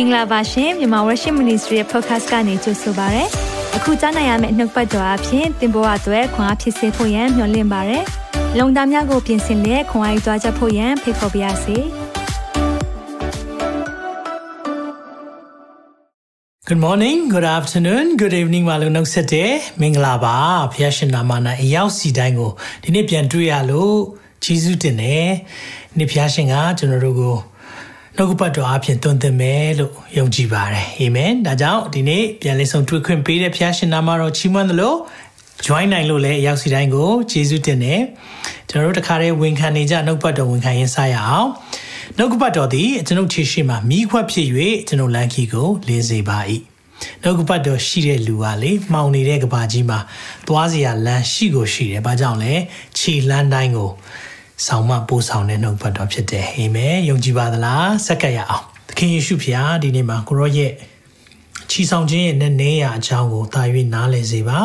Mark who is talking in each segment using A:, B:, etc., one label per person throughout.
A: င်္ဂလာပါရှင်မြန်မာ Worship Ministry ရဲ့ podcast ကနေကြိုဆိုပါရစေ။အခုကြားနိုင်ရမယ့်နှုတ်ပတ်တော်အဖြစ်သင်ပေါ်အပ်ွယ်ခွန်အားဖြစ်စေဖို့ယံမျှဝင့်ပါရစေ။လုံတာများကိုပြင်ဆင်လက်ခွန်အားယူကြားချက်ဖို့ယံဖိတ်ခေါ်ပါရစေ။
B: Good morning, good afternoon, good evening မလို့နှုတ်ဆက်တဲ့မင်္ဂလာပါဖခင်ရှင်နာမနာအရောက်စီတိုင်းကိုဒီနေ့ပြန်တွေ့ရလို့ကျေးဇူးတင်တယ်။ဒီဖခင်ရှင်ကကျွန်တော်တို့ကို နှုတ်ကပတ်တော်အဖြစ်သွန်သင်မယ်လို့ယုံကြည်ပါတယ်အာမင်ဒါကြောင့်ဒီနေ့ပြန်လည်ဆုံတွေ့ခွင့်ပေးတဲ့ဖခင်ရှင်နာမတော်ချီးမွမ်းသလို join နိုင်လို့လည်းအရောက်စီတိုင်းကိုကျေးဇူးတင်တယ်ကျွန်တော်တို့တခါတည်းဝန်ခံနေကြနှုတ်ပတ်တော်ဝန်ခံရင်းစားရအောင်နှုတ်ကပတ်တော်သည်ကျွန်ုပ်ခြေရှိမှမိခွက်ဖြစ်၍ကျွန်ုပ်လမ်းခီကိုလင်းစေပါ၏နှုတ်ကပတ်တော်ရှိတဲ့လူကလေမှောင်နေတဲ့ကဘာကြီးမှာသွားစရာလမ်းရှိကိုရှိတယ်။ဘာကြောင့်လဲ ခြေလမ်းတိုင်းကို ဆောင်မပို့ဆောင်တဲ့နှုတ်ပတ်တော်ဖြစ်တယ်အာမင်ယုံကြည်ပါသလားစက္ကပ်ရအောင်သခင်ယေရှုဖျားဒီနေ့မှာကိုရောရဲ့ချီဆောင်ခြင်းရဲ့နဲ့နေရအကြောင်းကိုတာ၍နားလည်စေပါ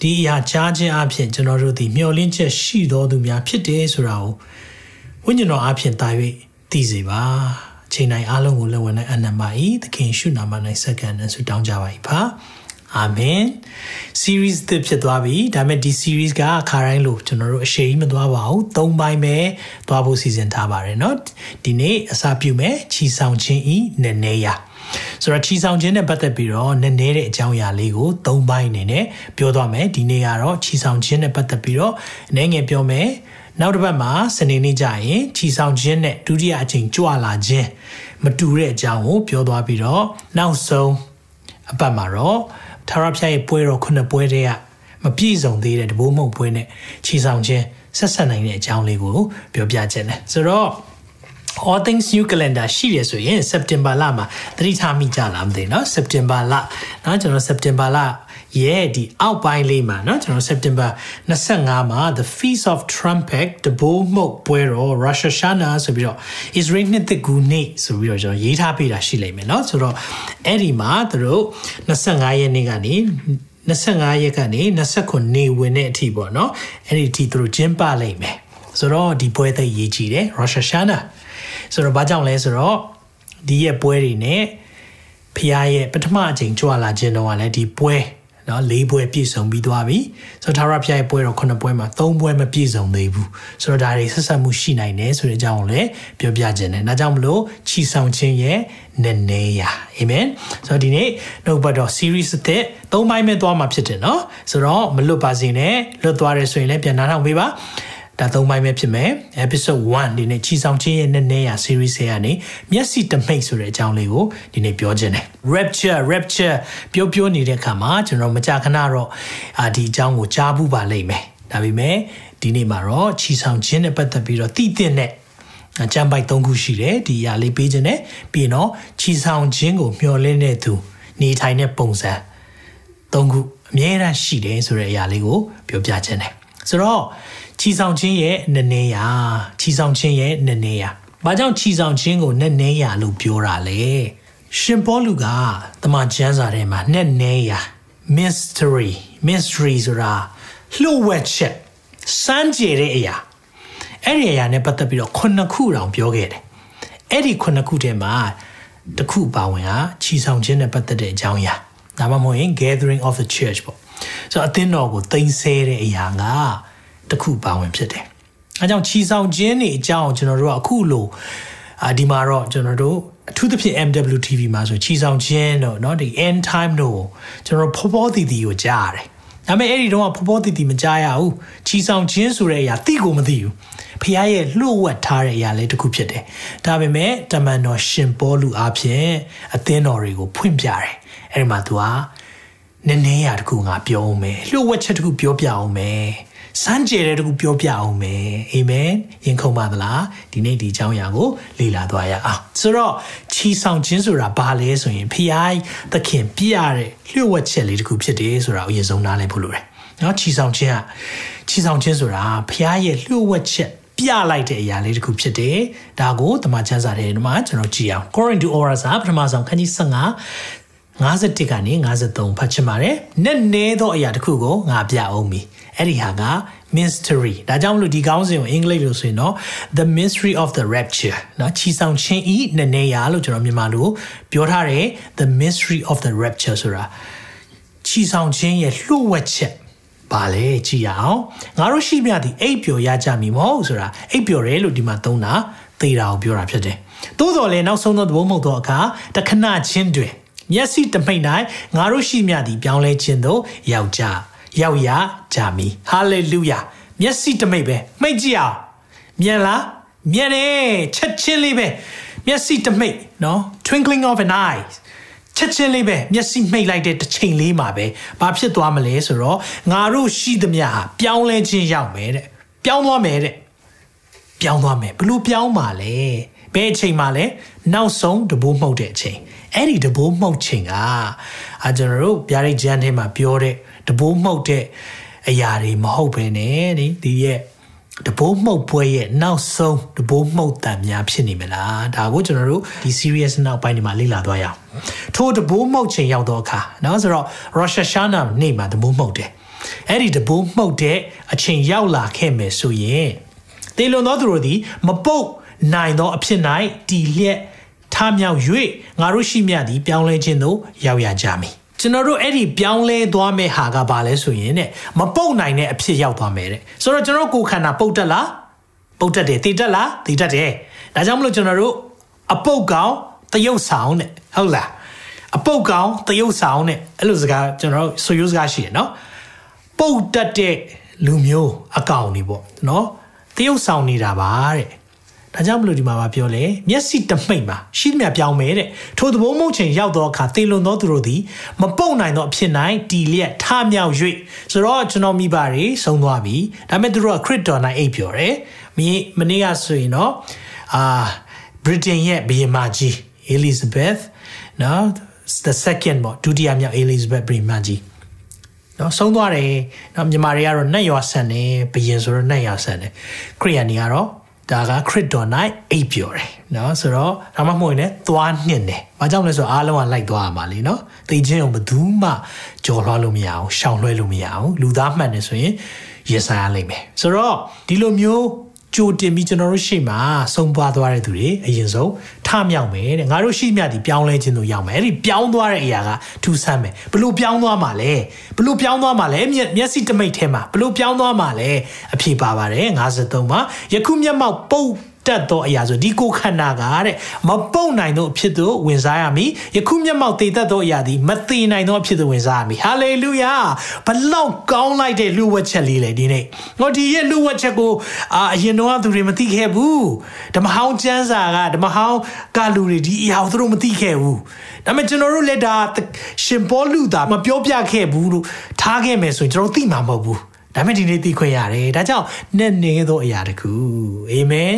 B: ဒီအရာကြားခြင်းအဖြစ်ကျွန်တော်တို့ဒီမျှော်လင့်ချက်ရှိတော်သူများဖြစ်တယ်ဆိုတာကိုဝိညာဉ်တော်အဖြစ်တာ၍သိစေပါအချိန်တိုင်းအားလုံးကိုလက်ဝင်နဲ့အနံပါ၏သခင်ရှုနာမ၌စက္ကန့်နဲ့ဆုတောင်းကြပါ၏ပါ အာမင် series သစ်ဖြစ်သွားပြီဒါပေမဲ့ဒီ series ကအခါတိုင်းလို့ကျွန်တော်တို့အရှိန်မသွားပါဘူး၃ပိုင်းပဲသွားဖို့စီစဉ်ထားပါတယ်เนาะဒီနေ့အစာပြုမယ်ချီဆောင်ခြင်းဤနည်းနည်းရဆိုတော့ချီဆောင်ခြင်းနဲ့ပတ်သက်ပြီးတော့နည်းနည်းတဲ့အကြောင်းအရာလေးကို၃ပိုင်းအနေနဲ့ပြောသွားမယ်ဒီနေ့ကတော့ချီဆောင်ခြင်းနဲ့ပတ်သက်ပြီးတော့အနေငယ်ပြောမယ်နောက်တစ်ပတ်မှာစနေနေ့ကျရင်ချီဆောင်ခြင်းနဲ့ဒုတိယအချိန်ကြွလာခြင်းမတူတဲ့အကြောင်းကိုပြောသွားပြီးတော့နောက်ဆုံးအပတ်မှာတော့ ထာဝရဘုရားရဲ့ပွဲတော်ခုနှစ်ပွဲတည်းကမပြည့်စုံသေးတဲ့တဘိုးမုံပွဲနဲ့ခြေဆောင်ခြင်းဆက်ဆက်နိုင်တဲ့အကြောင်းလေးကိုပြောပြခြင်းတယ်ဆိုတော့ all things new calendar ရှိရဆိုရင် September လမှာသတိထားမိကြလားမသိเนาะ September လเนาะကျွန်တော် September လ ရဲ့ဒီအောက်ပိုင်းလေးမှာเนาะကျွန်တော် September 25မှာ the feast of trumpet တဘိုးမုတ်ပွဲတော် Rosh Hashanah ဆိုပြီးတော့ Israel နှစ်သက်ကူနေ့ဆိုပြီးတော့ကျွန်တော်ရေးထားပေးတာရှိလိမ့်မယ်เนาะဆိုတော့အဲ့ဒီမှာသူတို့25ရက်နေ့ကနေ25ရက်ကနေ29နေဝင်တဲ့အထိပေါ့เนาะအဲ့ဒီအထိသူတို့ကျင်းပလိမ့်မယ်ဆိုတော့ဒီပွဲသိရေးကြည့်တယ် Rosh Hashanah ဆိုတော့ဘာကြောင့်လဲဆိုတော့ဒီရဲ့ပွဲတွေနဲ့ဖခင်ရဲ့ပထမအချိန်ကြွလာခြင်းတော့ကလည်းဒီပွဲ နော်လေးပွဲပြည့်စုံပြီးသွားပြီဆိုတော့သာရဖျားရဲ့ပွဲတော့ခုနှစ်ပွဲမှာသုံးပွဲမပြည့်စုံသေးဘူးဆိုတော့ဒါတွေဆက်ဆက်မှုရှိနိုင်တယ်ဆိုတဲ့အကြောင်းကိုလည်းပြောပြခြင်းတယ်ဒါကြောင့်မလို့ချီဆောင်ခြင်းရဲ့နည်းနည်းရာအာမင်ဆိုတော့ဒီနေ့နှုတ်ပတ်တော် series အသစ်သုံးပိုင်းပဲသွားမှာဖြစ်တယ်နော်ဆိုတော့မလွတ်ပါစေနဲ့လွတ်သွားတယ်ဆိုရင်လည်းပြန်နားထောင်ပေးပါ ဒါသုံးပိုင်းပဲဖြစ်မယ် episode 1ဒီနေ့ချီဆောင်ခြင်းရဲ့နည်းနည်းရာ series ရဲ့ကနေမျက်စိတမိတ်ဆိုတဲ့အကြောင်းလေးကိုဒီနေ့ပြောခြင်းတယ် rapture rapture ပြောပြောနေတဲ့အခါမှာကျွန်တော်မကြာခဏတော့အာဒီအကြောင်းကိုကြားဘူးပါလိမ့်မယ်ဒါပေမဲ့ဒီနေ့မှာတော့ချီဆောင်ခြင်းနဲ့ပတ်သက်ပြီးတော့တည်တဲ့နဲ့အကြံပိုက်၃ခုရှိတယ်ဒီအရာလေးပေးခြင်းနဲ့ပြီးတော့ချီဆောင်ခြင်းကိုမျှော်လင့်တဲ့သူနေထိုင်တဲ့ပုံစံ၃ခုအမြဲတမ်းရှိတယ်ဆိုတဲ့အရာလေးကိုပြောပြခြင်းတယ်ဆိုတော့ ချီဆောင်ခြင်းရဲ့နည်းနည်းရာချီဆောင်ခြင်းရဲ့နည်းနည်းရာဘာကြောင့်ချီဆောင်ခြင်းကိုနည်းနည်းရာလို့ပြောတာလဲရှင်ပေါလုကတမန်ကျမ်းစာထဲမှာနည်းနည်းရာ mystery mystery ဆိုတာလှုပ်ဝက်ချက်စမ်းကြယ်တဲ့အရာအဲ့ဒီအရာနဲ့ပတ်သက်ပြီးတော့ခုနှစ်ခုတောင်ပြောခဲ့တယ်အဲ့ဒီခုနှစ်ခုထဲမှာတစ်ခုပါဝင်ဟာချီဆောင်ခြင်းနဲ့ပတ်သက်တဲ့အကြောင်းအရာဒါမှမဟုတ်ရင် gathering of the church ပေါ့ဆိုတော့အသင်းတော်ကိုတင်ဆဲတဲ့အရာက တစ်ခုပါဝင်ဖြစ်တယ်။အဲကြောင့်ချီဆောင်ခြင်းတွေအကြောင်းကျွန်တော်တို့ကအခုလိုအာဒီမှာတော့ကျွန်တော်တို့အထူးသဖြင့် MWTV မှာဆိုချီဆောင်ခြင်းတော့เนาะဒီ end time တို့ကျွန်တော်ဖောဖောတီတီကိုကြားရတယ်။ဒါပေမဲ့အဲ့ဒီတော့ဖောဖောတီတီမကြားရဘူး။ချီဆောင်ခြင်းဆိုတဲ့အရာသိကိုမသိဘူး။ဖခင်ရဲ့လှုပ်ဝက်ထားတဲ့အရာလေးတစ်ခုဖြစ်တယ်။ဒါပေမဲ့တမန်တော်ရှင်ပေါလုအားဖြင့်အသင်းတော်တွေကိုဖွင့်ပြတယ်။အဲ့ဒီမှာသူကနည်းနည်းရတခုငါပြောအောင်မယ်လှုပ်ဝက်ချက်တခုပြောပြအောင်မယ် စမ်းကြဲတဲ့တခုပြောပြအောင်မယ်အာမင်ရင်ခုန်ပါသလားဒီနေ့ဒီအကြောင်းအရာကိုလေ့လာသွားရအောင်ဆိုတော့ချီဆောင်ခြင်းဆိုတာဘာလဲဆိုရင်ဖျားသခင်ပြရတဲ့လှုပ်ဝက်ချက်လေးတခုဖြစ်တယ်ဆိုတာအရင်ဆုံးနားလည်ဖို့လိုတယ်နော်ချီဆောင်ခြင်းကချီဆောင်ခြင်းဆိုတာဖျားရဲ့လှုပ်ဝက်ချက်ပြလိုက်တဲ့အရာလေးတခုဖြစ်တယ်ဒါကိုတမန်ကျမ်းစာထဲမှာကျွန်တော်ကြည့်အောင် Corinth to Ora စာပထမဆုံးခန်းကြီး15 51ကနေ53ဖတ်ချင်ပါတယ်။နက်နဲသောအရာတစ်ခုကိုငါပြအောင်ပြီ။အဲ့ဒီဟာက mystery ဒါကြောင့်မလို့ဒီကောင်းစဉ်ကိုအင်္ဂလိပ်လိုဆိုရင်တော့ the mystery of the rapture နော်ချီဆောင်ခြင်းဤနည်းနည်းရာလို့ကျွန်တော်မြန်မာလိုပြောထားတယ် the mystery of the rapture ဆိုတာချီဆောင်ခြင်းရဲ့လှုပ်ဝက်ချက်ပါလေကြည်ရအောင်ငါတို့ရှိမြသည့်အိပ်ပျော်ရကြမည်မဟုတ်ဆိုတာအိပ်ပျော်တယ်လို့ဒီမှာသုံးတာသေတာကိုပြောတာဖြစ်တယ်သို့တော်လည်းနောက်ဆုံးသောသဘောမဟုတ်သောအခါတခဏချင်းတွင် မျက်စိတမိတ်၌ငါတို့ရှိမြသည်ပြောင်းလဲခြင်းသို့ရောက်ကြရောက်ရကြမည်ဟာလေလုယာမျက်စိတမိတ်ပဲမှိတ်ကြည့်အောင်မြန်လားမြန်တယ်ချက်ချင်းလေးပဲမျက်စိတမိတ်နော် twinkling of an eye ချက်ချင်းလေးပဲမျက်စိမှိတ်လိုက်တဲ့တစ်ချိန်လေးမှာပဲဘာဖြစ်သွားမလဲဆိုတော့ငါတို့ရှိသမျှဟာပြောင်းလဲခြင်းရောက်မယ်တဲ့ပြောင်းသွားမယ်တဲ့ပြောင်းသွားမယ်ဘလို့ပြောင်းပါလဲဘယ်အချိန်မှလဲနောက်ဆုံးတဘိုးမှုတ်တဲ့အချိန် အဲ့ဒီတဘိုးမှုတ်ချိန်ကအာကျွန်တော်တို့ဗျာဒိတ်ကျမ်းထဲမှာပြောတဲ့တဘိုးမှုတ်တဲ့အရာတွေမဟုတ်ဘဲနဲ့ဒီဒီရဲ့တဘိုးမှုတ်ပွဲရဲ့နောက်ဆုံးတဘိုးမှုတ်တံများဖြစ်နေမလားဒါကိုကျွန်တော်တို့ဒီ serious နောက်ပိုင်းဒီမှာလေ့လာသွားရအောင်ထိုတဘိုးမှုတ်ချိန်ရောက်တော့အခါเนาะဆိုတော့ Rosh Hashanah နေ့မှာတဘိုးမှုတ်တယ်အဲ့ဒီတဘိုးမှုတ်တဲ့အချိန်ရောက်လာခဲ့မယ်ဆိုရင်တေလွန်သောသူတို့သည်မပုတ်နိုင်သောအဖြစ်၌တီလျက် ထမြောက်၍ငါတို့ရှိမြသည်ပြောင်းလဲခြင်းသို့ရောက်ရကြမည်ကျွန်တော်တို့အဲ့ဒီပြောင်းလဲသွားမဲ့ဟာကဘာလဲဆိုရင်တဲ့မပုတ်နိုင်တဲ့အဖြစ်ရောက်သွားမယ်တဲ့ဆိုတော့ကျွန်တော်ကိုယ်ခန္ဓာပုတ်တက်လားပုတ်တက်တယ်တည်တက်လားတည်တက်တယ်ဒါကြောင့်မလို့ကျွန်တော်တို့အပုတ်ကောင်တရုတ်ဆောင်တဲ့ဟုတ်လားအပုတ်ကောင်တရုတ်ဆောင်တဲ့အဲ့လိုစကားကျွန်တော်တို့ဆိုရိုးစကားရှိရနော်ပုတ်တက်တဲ့လူမျိုးအကောင်တွေပေါ့နော်တရုတ်ဆောင်နေတာပါတဲ့ ဒါကြောင့်မလို့ဒီမှာပြောလဲမျက်စိတမိတ်မှာရှိသမျှပြောင်းမယ်တဲ့ထိုသဘောမဟုတ်ချိန်ရောက်သောအခါသေလွန်သောသူတို့သည်မပုတ်နိုင်သောအဖြစ်၌တီလျက်ထမြောက်၍ဆိုတော့ကျွန်တော်မိပါတွေဆုံးသွားပြီဒါပေမဲ့သူတို့ကခရစ်တော်၌အိပ်ပျော်တယ်မင်းမနေ့ကဆိုရင်တော့အာဗြိတိန်ရဲ့ဘုရင်မကြီး Elizabeth နော် the second ပေါ့ဒုတိယမြောက် Elizabeth ဘုရင်မကြီးနော်ဆုံးသွားတယ်နော်မြန်မာတွေကတော့နှက်ရွာဆန်တယ်ဘယင်ဆိုတော့နှက်ရွာဆန်တယ်ခရိယန်တွေကတော့ ဒါကခရစ်တော်၌အိပ်ပျော်တယ်နော်ဆိုတော့ဒါမှမဟုတ်ရင်လည်းသွားနှင့်တယ်။ဘာကြောင့်လဲဆိုတော့အားလုံးကလိုက်သွားရမှာလीနော်။သိချင်းအောင်ဘယ်သူမှကြော်လွှားလို့မရအောင်ရှောင်လွှဲလို့မရအောင်လူသားမှန်တယ်ဆိုရင်ရင်ဆိုင်ရလိမ့်မယ်။ဆိုတော့ဒီလိုမျိုး ကြိုတင်ပြီးကျွန်တော်တို့ရှိမှဆုံးပွားသွားတဲ့သူတွေအရင်ဆုံးထမြောက်မယ်တဲ့ငါတို့ရှိမြဒီပြောင်းလဲခြင်းတို့ရောက်မယ်အဲ့ဒီပြောင်းသွားတဲ့အရာကထူဆန်းမယ်ဘလို့ပြောင်းသွားမှာလဲဘလို့ပြောင်းသွားမှာလဲမျက်စိတမိတ်ထဲမှာဘလို့ပြောင်းသွားမှာလဲအဖြေပါပါတယ်53မှာယခုမျက်မှောက်ပုတ် တက်သောအရာဆိုဒီကိုခန္ဓာကတဲ့မပုတ်နိုင်သောအဖြစ်သို့ဝင်စားရမည်ယခုမျက်မှောက်တည်တတ်သောအရာသည်မတည်နိုင်သောအဖြစ်သို့ဝင်စားရမည်ဟာလေလုယာဘလောက်ကောင်းလိုက်တဲ့လူဝက်ချက်လေးလေဒီနေ့ဟောဒီရဲ့လူဝက်ချက်ကိုအာအရင်တော့သူတွေမသိခဲ့ဘူးဓမ္မဟောင်းကျမ်းစာကဓမ္မဟောင်းကလူတွေဒီအရာကိုသူတို့မသိခဲ့ဘူးဒါပေမဲ့ကျွန်တော်တို့လက်ဒါရှင်ပေါလုသာမပြောပြခဲ့ဘူးလို့ထားခဲ့မယ်ဆိုရင်ကျွန်တော်သိမှာမဟုတ်ဘူး ဒါပေမဲ့ဒီနေ့သိခွင့်ရတယ်ဒါကြောင့်နဲ့နေသောအရာတခုအာမင်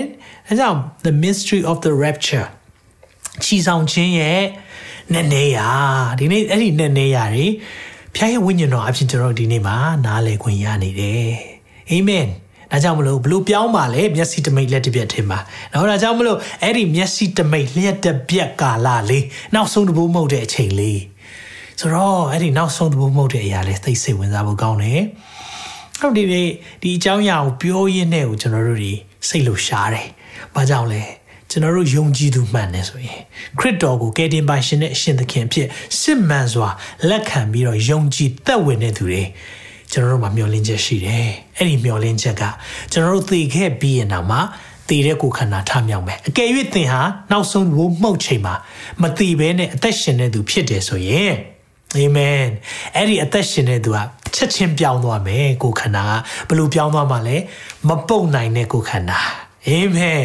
B: ဒါကြောင့် the mystery of the rapture ချီဆောင်ခြင်းရဲ့နဲ့နေရဒီနေ့အဲ့ဒီနဲ့နေရတွေဖခင်ရဲ့ဝိညာဉ်တော်အဖြစ်ကျွန်တော်ဒီနေ့မှာနားလည်ခွင့်ရနေတယ်အာမင်ဒါကြောင့်မလို့ဘလို့ပြောင်းပါလဲမျက်စိတမိတ်လက်တစ်ပြက်ထင်ပါနော်ဒါကြောင့်မလို့အဲ့ဒီမျက်စိတမိတ်လျက်တစ်ပြက်ကာလလေးနောက်ဆုံးတဘိုးမဟုတ်တဲ့အချိန်လေးဆိုတော့အဲ့ဒီနောက်ဆုံးတဘိုးမဟုတ်တဲ့အရာလေးသိစိတ်ဝင်စားဖို့ကောင်းတယ် ဟုတ်ဒီဒီဒီအကြောင်းအရာကိုပြောရင်းနဲ့ကိုကျွန်တော်တို့ဒီစိတ်လှရှားတယ်။ဘာကြောင့်လဲကျွန်တော်တို့ယုံကြည်သူမှန်တယ်ဆိုရင်ခရစ်တော်ကိုကယ်တင်ပါရှင်တဲ့အရှင်သခင်ဖြစ်စစ်မှန်စွာလက်ခံပြီးတော့ယုံကြည်သက်ဝင်တဲ့သူတွေကျွန်တော်တို့မှာမျှော်လင့်ချက်ရှိတယ်။အဲ့ဒီမျှော်လင့်ချက်ကကျွန်တော်တို့သိခဲ့ပြီးရင်တော့မှတည်တဲ့ကိုခန္ဓာထမြောက်မယ်အကယ်၍သင်ဟာနောက်ဆုံးဘိုးမှုတ်ချိန်မှာမတည်ဘဲနဲ့အသက်ရှင်နေသူဖြစ်တယ်ဆိုရင် အာမင်အဲ့ဒီအသက်ရှင်နေသူကချက်ချင်းပြောင်းသွားမယ်ကိုခန္ဓာကဘလို့ပြောင်းသွားမှာလဲမပုတ်နိုင်တဲ့ကိုခန္ဓာအာမင်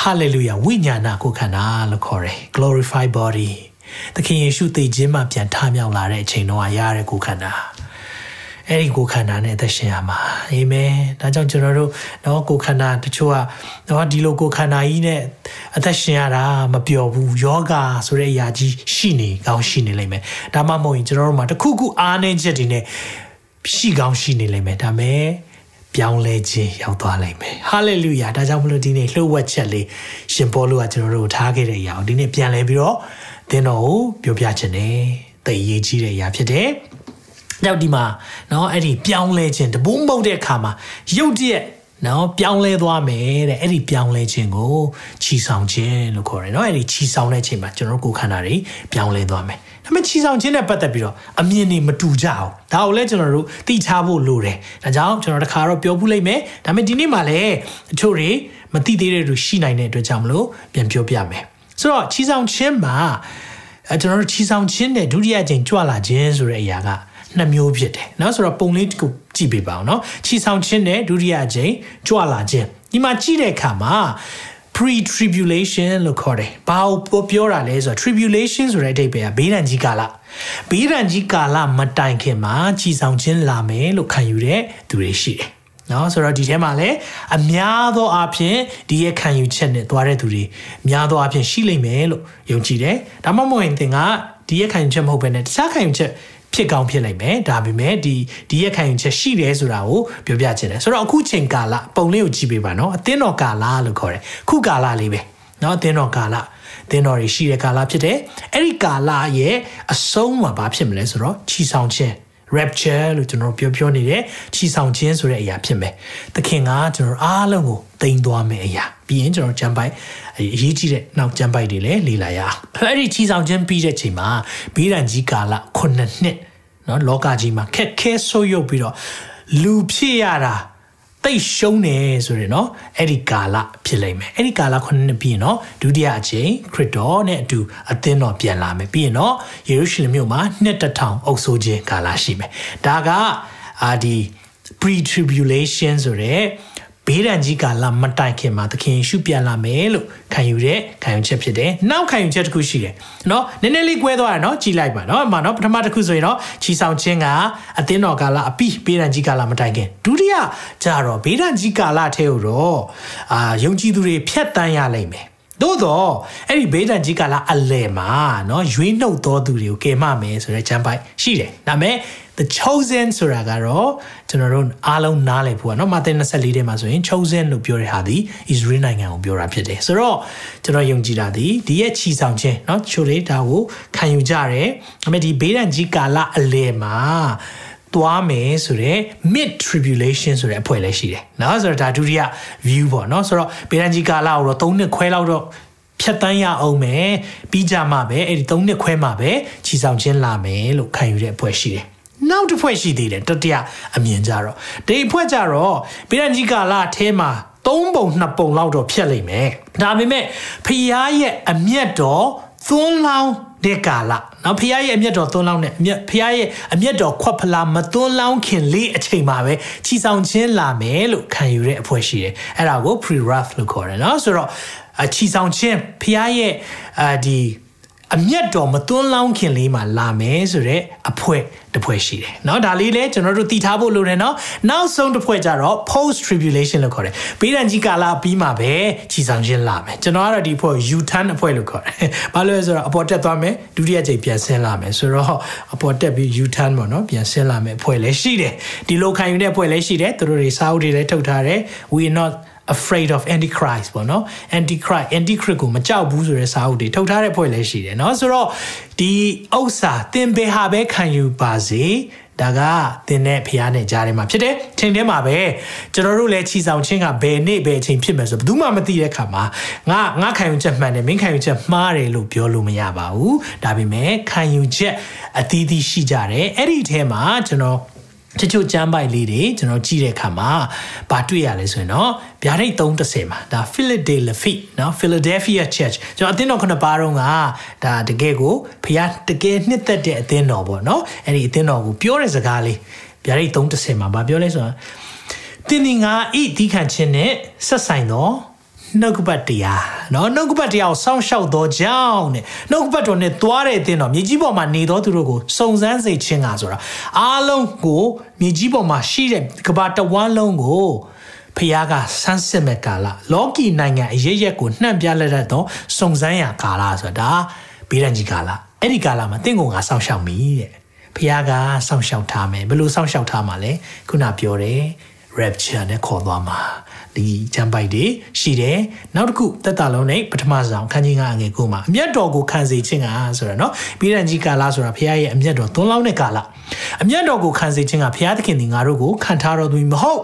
B: ဟာလေလုယာဝိညာဏကိုခန္ဓာလို့ခေါ်တယ် glorified body သခင်ယေရှုသိခြင်းမှပြန်ထမြောက်လာတဲ့အချိန်တော့ရတဲ့ကိုခန္ဓာ အဲ့ဒီကိုခန္ဓာနဲ့အသက်ရှင်ရမှာအာမင်ဒါကြောင့်ကျွန်တော်တို့တော့ကိုခန္ဓာတချို့ကတော့ဒီလိုကိုခန္ဓာကြီးနဲ့အသက်ရှင်ရတာမပျော်ဘူးယောဂဆိုတဲ့အရာကြီးရှိနေကောင်းရှိနေလိမ့်မယ်ဒါမှမဟုတ်ရင်ကျွန်တော်တို့မှာတခုခုအားနည်းချက်တွေနဲ့ရှိကောင်းရှိနေလိမ့်မယ်ဒါမဲ့ပြောင်းလဲခြင်းရောက်သွားလိမ့်မယ်ဟာလေလုယာဒါကြောင့်မလို့ဒီနေ့လှုပ်ဝက်ချက်လေးရှင်ပေါလုကကျွန်တော်တို့ထားခဲ့တဲ့အရာကိုဒီနေ့ပြန်လဲပြီးတော့သင်တော်ကိုပြောပြခြင်းနဲ့သိရေးကြီးတဲ့အရာဖြစ်တယ်။ ။ကြောက်ဒီမှာနော်အဲ့ဒီပြောင်းလဲခြင်းတပိုးမုတ်တဲ့အခါမှာရုပ်တရက်နော်ပြောင်းလဲသွားမယ်တဲ့အဲ့ဒီပြောင်းလဲခြင်းကိုခြီဆောင်ခြင်းလို့ခေါ်တယ်နော်အဲ့ဒီခြီဆောင်တဲ့ချိန်မှာကျွန်တော်ကိုယ်ခန္ဓာတွေပြောင်းလဲသွားမယ်ဒါပေမဲ့ခြီဆောင်ခြင်းနဲ့ပတ်သက်ပြီးတော့အမြင်တွေမတူကြအောင်ဒါကိုလည်းကျွန်တော်တို့သိချဖို့လိုတယ်ဒါကြောင့်ကျွန်တော်တခါတော့ပြောဖူးလိုက်မယ်ဒါပေမဲ့ဒီနေ့မှာလည်းအချို့တွေမသိသေးတဲ့လူရှိနိုင်တဲ့အတွက်ကြောင့်မလို့ပြန်ပြောပြမယ်ဆိုတော့ခြီဆောင်ခြင်းမှာကျွန်တော်တို့ခြီဆောင်ခြင်းနဲ့ဒုတိယအကြိမ်ကြွလာခြင်းဆိုတဲ့အရာက နှစ်မျိုးဖြစ်တယ်เนาะဆိုတော့ပုံလေးကိုကြည့်ပေးပါအောင်เนาะချီဆောင်ခြင်းနဲ့ဒုတိယအကြိမ်ကြွလာခြင်းဒီမှာကြည့်တဲ့အခါမှာ pre tribulation လို့ခေါ်တယ်။ဘာကိုပြောတာလဲဆိုတော့ tribulation ဆိုတဲ့အဓိပ္ပာယ်ကဘေးဒဏ်ကြီးကာလဘေးဒဏ်ကြီးကာလမတိုင်ခင်မှာကြည်ဆောင်ခြင်းလာမယ်လို့ခံယူတဲ့သူတွေရှိတယ်။နော်ဆိုတော့ဒီထဲမှာလည်းအများသောအားဖြင့်ဒီရဲ့ခံယူချက်နဲ့သွားတဲ့သူတွေများသောအားဖြင့်ရှိလိမ့်မယ်လို့ယုံကြည်တယ်။ဒါမှမဟုတ်ရင်သင်ကဒီရဲ့ခံယူချက်မဟုတ်ဘဲနဲ့တခြားခံယူချက် ဖြစ်ကောင်းဖြစ်နိုင်မယ်ဒါပေမဲ့ဒီဒီရက်ခံယူချက်ရှိတယ်ဆိုတာကိုပြောပြချင်တယ်ဆိုတော့အခုချိန်ကာလပုံလေးကိုကြည့်ပေးပါနော်အသင်းတော်ကာလလို့ခေါ်တယ်ခုကာလလေးပဲနော်အသင်းတော်ကာလအသင်းတော်တွေရှိတဲ့ကာလဖြစ်တယ်အဲ့ဒီကာလရဲ့အဆုံးမှာဘာဖြစ်မလဲဆိုတော့ချီဆောင်ခြင်း rapture လို့ကျွန်တော်ပြောပြောနေတဲ့ချီဆောင်ခြင်းဆိုတဲ့အရာဖြစ်မယ်။သခင်ကကျွန်တော်အားလုံးကိုတိမ်သွားမယ်အရာ။ ပြီးရင်ကျွန်တော်ဂျမ်ပိုက်အရေးကြီးတဲ့နောက်ဂျမ်ပိုက်တွေလည်းလေ့လာရအောင်။အဲ့ဒီချီဆောင်ခြင်းပြီးတဲ့ချိန်မှာဘီရန်ကြီးကာလ9နှစ်နော်လောကကြီးမှာခက်ခဲဆိုးရုပ်ပြီးတော့လူဖြစ်ရတာတိတ်ရှုံးတယ်ဆိုရင်เนาะအဲ့ဒီကာလဖြစ်လိမ့်မယ်အဲ့ဒီကာလခုနှစ်ပြီးရင်เนาะဒုတိယအကြိမ်ခရစ်တော်နဲ့အတူအသင်းတော်ပြန်လာမယ်ပြီးရင်เนาะယေရုရှလင်မြို့မှာနှစ်တထောင်အုပ်စိုးခြင်းကာလရှိမယ်ဒါကအာဒီ pre tribulation ဆိုတဲ့ ဘေးဒဏ်ကြီးကာလမတိုင်ခင်မှာသခင်ယေရှုပြန်လာမယ်လို့ခံယူတဲ့ခံယူချက်ဖြစ်တယ်။နောက်ခံယူချက်တစ်ခုရှိတယ်။နော်နည်းနည်းလေးကွဲသွားတယ်နော်ကြည်လိုက်ပါနော်။အမှနော်ပထမတစ်ခုဆိုရင်တော့ချီဆောင်ခြင်းကအသင်းတော်ကာလအပြီးဘေးဒဏ်ကြီးကာလမတိုင်ခင်ဒုတိယကျတော့ဘေးဒဏ်ကြီးကာလထဲကိုတော့အာယုံကြည်သူတွေဖြတ်တန်းရလိမ့်မယ်။သို့တော့အဲ့ဒီဘေးဒဏ်ကြီးကာလအလယ်မှာเนาะရွေးနှုတ်တော်သူတွေကိုကယ်မမယ်ဆိုတဲ့ချမ်းပိုက်ရှိတယ်။ဒါပေမဲ့ the chosen ဆိုတာကတော့ကျွန်တော်တို့အားလုံးနားလည်ဖို့ကเนาะမာသဲ24ထဲမှာဆိုရင် chosen လို့ပြောတဲ့ဟာဒီ Israel နိုင်ငံကိုပြောတာဖြစ်တယ်ဆိုတော့ကျွန်တော်ယုံကြည်တာဒီဒီရဲ့ချီဆောင်ခြင်းเนาะချိုလေးဒါကိုခံယူကြတယ်ဒါပေမဲ့ဒီဘေးဒဏ်ကြီးကာလအလယ်မှာသွားမယ်ဆိုတော့ mid tribulation ဆိုတဲ့အဖွဲ့လည်းရှိတယ်เนาะဆိုတော့ဒါဒုတိယ view ပေါ့เนาะဆိုတော့ဘေးဒဏ်ကြီးကာလကိုတော့၃နှစ်ခွဲလောက်တော့ဖြတ်တန်းရအောင်မယ်ပြီးကြမှာပဲအဲ့ဒီ၃နှစ်ခွဲမှာပဲချီဆောင်ခြင်းလာမယ်လို့ခံယူတဲ့အဖွဲ့ရှိတယ် နောက်တစ်ဖွဲ့ရှိသေးတယ်တတိယအမြင်ကြတော့ဒီအဖွဲ့ကြတော့ဗိရန်ကြီးကာလာအထဲမှာသုံးပုံနှစ်ပုံလောက်တော့ဖြတ်လိမ့်မယ်ဒါပေမဲ့ဖျားရဲ့အမျက်တော်သွန်းလောင်းတဲ့ကာလနော်ဖះရဲ့အမျက်တော်သွန်းလောင်းတဲ့အမျက်ဖះရဲ့အမျက်တော်ခွက်ဖလားမသွန်းလောင်းခင်လေးအချိန်မှာပဲချီဆောင်ခြင်းလာမယ်လို့ခံယူတဲ့အဖွဲ့ရှိတယ်အဲ့ဒါကို pre wrath လို့ခေါ်တယ်နော်ဆိုတော့ချီဆောင်ခြင်းဖះရဲ့အာဒီ အမျက်တော်မသွန်းလောင်းခင်လေးမှာလာမယ်ဆိုတော့အဖွဲတစ်ဖွဲရှိတယ်เนาะဒါလေးလဲကျွန်တော်တို့တည်ထားဖို့လိုတယ်เนาะနောက်ဆုံးတစ်ဖွဲကြတော့ post tribulation လို့ခေါ်တယ်ဘေးဒဏ်ကြီးကာလပြီးမှပဲခြီဆောင်ခြင်းလာမယ်ကျွန်တော်ကတော့ဒီဖွဲ U turn အဖွဲလို့ခေါ်တယ်ဘာလို့လဲဆိုတော့အပေါ်တက်သွားမယ်ဒုတိယကြိမ်ပြန်ဆင်းလာမယ်ဆိုတော့အပေါ်တက်ပြီး U turn ပေါ့เนาะပြန်ဆင်းလာမယ်အဖွဲလည်းရှိတယ်ဒီလိုခံယူတဲ့ဖွဲလည်းရှိတယ်သူတို့တွေစာအုပ်တွေလည်းထုတ်ထားတယ် we are not afraid of antichrist ပေါ့နော် antichrist antichrist ကိုမကြောက်ဘူးဆိုတဲ့စာအုပ်တွေထုတ်ထားတဲ့ဖွဲ့လည်းရှိတယ်နော်ဆိုတော့ဒီဥစ္စာသင်ဘယ်ဟာပဲခံယူပါစေဒါကသင်နဲ့ဖះနဲ့ကြားထဲမှာဖြစ်တယ်ချိန်ထဲမှာပဲကျွန်တော်တို့လည်းခြိဆောင်ခြင်းကဘယ်နေ့ဘယ်ချိန်ဖြစ်မယ်ဆိုဘယ်သူမှမသိတဲ့ခါမှာငါငါခံယူချက်မှန်တယ်မင်းခံယူချက်မှားတယ်လို့ပြောလို့မရပါဘူးဒါပေမဲ့ခံယူချက်အသီးသီးရှိကြတယ်အဲ့ဒီထဲမှာကျွန်တော် တချို့ကျမ်းပိုက်လေးတွေကျွန်တော်ကြည့်တဲ့အခါမှာဗာတွေ့ရလဲဆိုရင်တော့ဗျာဒိတ်30မှာဒါ Philadelphia နော် Philadelphia Church ကျွန်တော်အသင်းတော်ခုနှစ်ပါးတော့ကဒါတကယ်ကိုဖျားတကယ်နှစ်သက်တဲ့အသင်းတော်ပေါ့နော်အဲ့ဒီအသင်းတော်ကိုပြောတဲ့စကားလေးဗျာဒိတ်30မှာဗာပြောလဲဆိုတော့တင်းနေငါဤဒီခံချင်းနဲ့ဆက်ဆိုင်တော့ နှုတ်ကပတ်တရားနော်နှုတ်ကပတ်တရားကိုစောင့်ရှောက်သောကြောင့်တဲ့နှုတ်ကပတ်တော်နဲ့သွားတဲ့အတင်းတော်မြေကြီးပေါ်မှာနေသောသူတို့ကိုစုံစမ်းစေခြင်းကဆိုတာအားလုံးကိုမြေကြီးပေါ်မှာရှိတဲ့ကဘာတဝန်းလုံးကိုဖျားကဆန်းစစ်မဲ့ကာလလောကီနိုင်ငံအရရက်ကိုနှံ့ပြလက်တတ်သောစုံစမ်းရာကာလဆိုတာဘေးရန်ကြီးကာလအဲ့ဒီကာလမှာတင့်ကိုငါစောင့်ရှောက်မိတဲ့ဖျားကစောင့်ရှောက်ထားမယ်ဘယ်လိုစောင့်ရှောက်ထားမှာလဲခုနပြောတယ် rapture နဲ့ခေါ်သွားမှာဒီဂျမ်ပိုက်တွေရှိတယ်နောက်တစ်ခုသက်တာလုံးနဲ့ပထမဆောင်ခန်းကြီးကအငယ်ကိုမှာအမျက်တော်ကိုခံစေခြင်းကဆိုရနော်ပြီးရန်ကြီးကာလဆိုတာဖခင်ရဲ့အမျက်တော်သုံးလောင်းတဲ့ကာလအမျက်တော်ကိုခံစေခြင်းကဖခင်သခင်ဒီငါတို့ကိုခံထားတော်သူမဟုတ်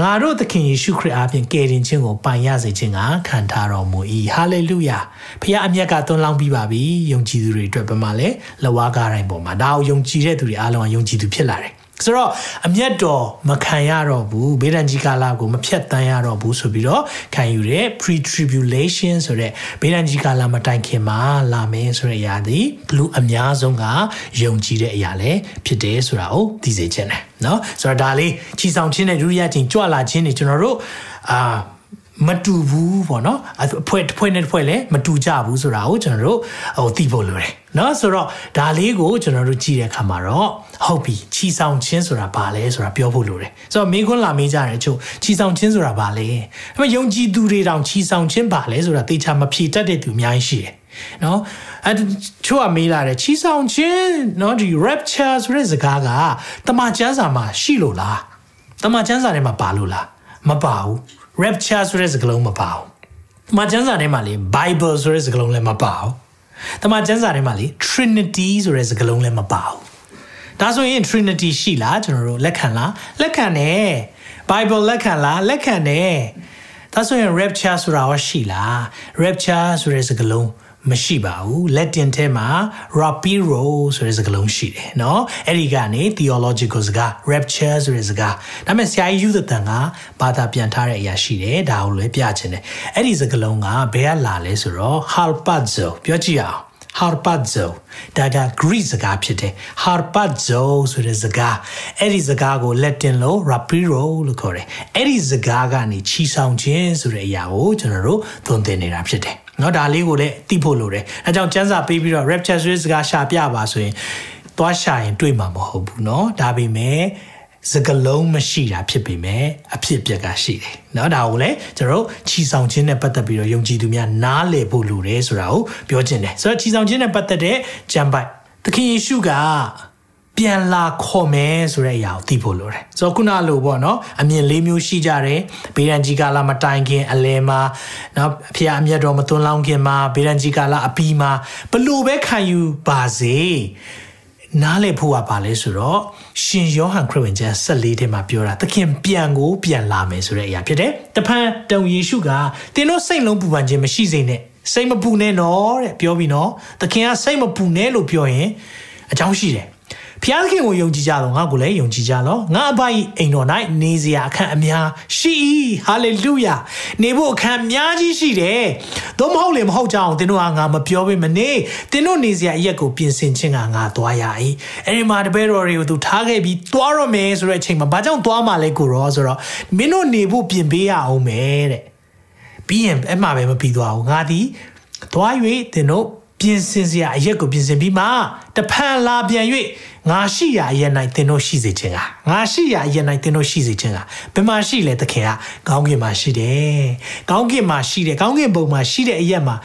B: ငါတို့သခင်ယေရှုခရစ်အားဖြင့်ကယ်တင်ခြင်းကိုပိုင်ရစေခြင်းကခံထားတော်မူ၏ဟာလေလုယာဖခင်အမျက်ကသွန်လောင်းပြီးပါပြီယုံကြည်သူတွေအတွက်ပမာလဲလဝါကားတိုင်းပေါ်မှာဒါကိုယုံကြည်တဲ့သူတွေအားလုံးကယုံကြည်သူဖြစ်လာတယ် ဆိုတော့အမျက်တော်မခံရတော့ဘူးဘေးဒဏ်ကြီးကာလကိုမဖြတ်တန်းရတော့ဘူးဆိုပြီးတော့ခံယူတဲ့ pre tribulation ဆိုတဲ့ဘေးဒဏ်ကြီးကာလမတိုင်ခင်မှာလာမယ်ဆိုတဲ့အရာဒီလူအများဆုံးကယုံကြည်တဲ့အရာလည်းဖြစ်တယ်ဆိုတာကိုသိစေချင်တယ်เนาะဆိုတော့ဒါလေးချီဆောင်ခြင်းနဲ့ဒုတိယချင်းကြွလာခြင်းတွေကျွန်တော်တို့အာ မတူဘူးပေါ့နော်အဖွဲတစ်ဖွဲနဲ့တစ်ဖွဲလည်းမတူကြဘူးဆိုတာကိုကျွန်တော်တို့ဟိုသိဖို့လိုတယ်နော်ဆိုတော့ဒါလေးကိုကျွန်တော်တို့ကြည့်တဲ့အခါမှာတော့ဟုတ်ပြီချီဆောင်ခြင်းဆိုတာဘာလဲဆိုတာပြောဖို့လိုတယ်ဆိုတော့မင်းခွန်းလာမေးကြတယ်ချို့ချီဆောင်ခြင်းဆိုတာဘာလဲဒါပေမဲ့ယုံကြည်သူတွေတောင်ချီဆောင်ခြင်းဘာလဲဆိုတာသေချာမဖြေတတ်တဲ့သူအများကြီးရှိတယ်နော်အဲချို့ကမေးလာတယ်ချီဆောင်ခြင်းနော်ဒီ rapture ဆိုတဲ့စကားကတမန်ကျမ်းစာမှာရှိလို့လားတမန်ကျမ်းစာထဲမှာပါလို့လားမပါဘူး rapture ဆိုတဲ့စကားလုံးမပါဘူးတမန်ကျမ်းစာထဲမှာလေ bible ဆိုတဲ့စကားလုံးလည်းမပါဘူးတမန်ကျမ်းစာထဲမှာလေ trinity ဆိုတဲ့စကားလုံးလည်းမပါဘူးဒါဆိုရင် trinity ရှိလားကျွန်တော်တို့လက်ခံလားလက်ခံတယ် bible လက်ခံလားလက်ခံတယ်ဒါဆိုရင် rapture ဆိုတာရောရှိလား rapture ဆိုတဲ့စကားလုံး မရှိပါဘူး Latin ထဲမှာ rapiro ဆိုတဲ့စကားလုံးရှိတယ်เนาะအဲ့ဒီကနေ theological စကား rapture ဆိုတဲ့စကားဒါပေမဲ့ဆရာကြီးယူသတန်ကဘာသာပြန်ထားတဲ့အရာရှိတယ်ဒါကိုလည်းပြချင်တယ်အဲ့ဒီစကားလုံးကဘယ်ကလာလဲဆိုတော့ harpazo ပြောကြည့်အောင် harpazo ဒါက Greek စကားဖြစ်တယ် harpazo ဆိုတဲ့စကားအဲ့ဒီစကားကို Latin လို့ rapiro လို့ခေါ်တယ်အဲ့ဒီစကားကနေချီဆောင်ခြင်းဆိုတဲ့အရာကိုကျွန်တော်တို့သုံးသင်နေတာဖြစ်တယ် เนาะဒါလေးကိုလည်းသိဖို့လိုတယ်အဲကြောင့်စံစာပေးပြီးတော့ rapture ဆိုတဲ့စကားရှာပြပါဆိုရင်သွားရှာရင်တွေ့မှာမဟုတ်ဘူးเนาะဒါပေမဲ့စကလုံးမရှိတာဖြစ်ပေမဲ့အဖြစ်ပြက်ကရှိတယ်เนาะဒါကိုလည်းကျွန်တော်တို့ခြီဆောင်ခြင်းနဲ့ပတ်သက်ပြီးတော့ယုံကြည်သူများနားလည်ဖို့လိုတယ်ဆိုတာကိုပြောချင်တယ်ဆိုတော့ခြီဆောင်ခြင်းနဲ့ပတ်သက်တဲ့ဂျမ်ပိုက်သခင်ယေရှုက ပြန်လာခေါ်မယ်ဆိုတဲ့အရာကိုသိဖို့လိုတယ်။ဆိုတော့ခုနလိုပေါ့နော်အမြင်လေးမျိုးရှိကြတယ်။ဘေးရန်ကြီးကာလမတိုင်ခင်အလဲမှာနော်အဖေအမျက်တော်မသွန်းလောင်းခင်မှာဘေးရန်ကြီးကာလအပီးမှာဘလို့ပဲခံယူပါစေ။နားလည်ဖို့ကပါလဲဆိုတော့ရှင်ယောဟန်ခရစ်ဝင်ကျမ်း14ထဲမှာပြောတာသခင်ပြန်ကိုပြန်လာမယ်ဆိုတဲ့အရာဖြစ်တယ်။တဖန်တုံယေရှုကသင်တို့စိတ်လုံးပူပန်ခြင်းမရှိစေနဲ့စိတ်မပူနဲ့နော်တဲ့ပြောပြီးနော်သခင်ကစိတ်မပူနဲ့လို့ပြောရင်အကြောင်းရှိတယ် ဖျားခင်ကိုယုံကြည်ကြတော့ငါကိုလည်းယုံကြည်ကြလောငါအပိုင်အိမ်တော်၌နေစရာအခန်းအများရှိဟာလေလုယာနေဖို့အခန်းအများကြီးရှိတယ်သို့မဟုတ်လေမဟုတ်ကြအောင်သင်တို့ကငါမပြောပေးမနေသင်တို့နေစရာအရက်ကိုပြင်ဆင်ခြင်းကငါသွားရ၏အဲ့ဒီမှာတပည့်တော်တွေကိုသူထားခဲ့ပြီးသွားရမယ်ဆိုတဲ့အချိန်မှာဘာကြောင့်သွားမှလဲကိုရောဆိုတော့မင်းတို့နေဖို့ပြင်ပေးရအောင်မယ်တဲ့ပြီးရင်အဲ့မှာပဲမပြီးသွားဘူးငါဒီသွား၍သင်တို့ ပြင်ဆင်စရာအရက်ကိုပြင်ဆင်ပြီးမှတဖန်လာပြန်၍ငါရှိရာအရက်၌သင်တို့ရှိစေခြင်းကငါရှိရာအရက်၌သင်တို့ရှိစေခြင်းကဘယ်မှာရှိလဲသခင်ကကောင်းကင်မှာရှိတယ်ကောင်းကင်မှာရှိတယ်ကောင်းကင်ဘုံမှာရှိတဲ့အရက်မှာ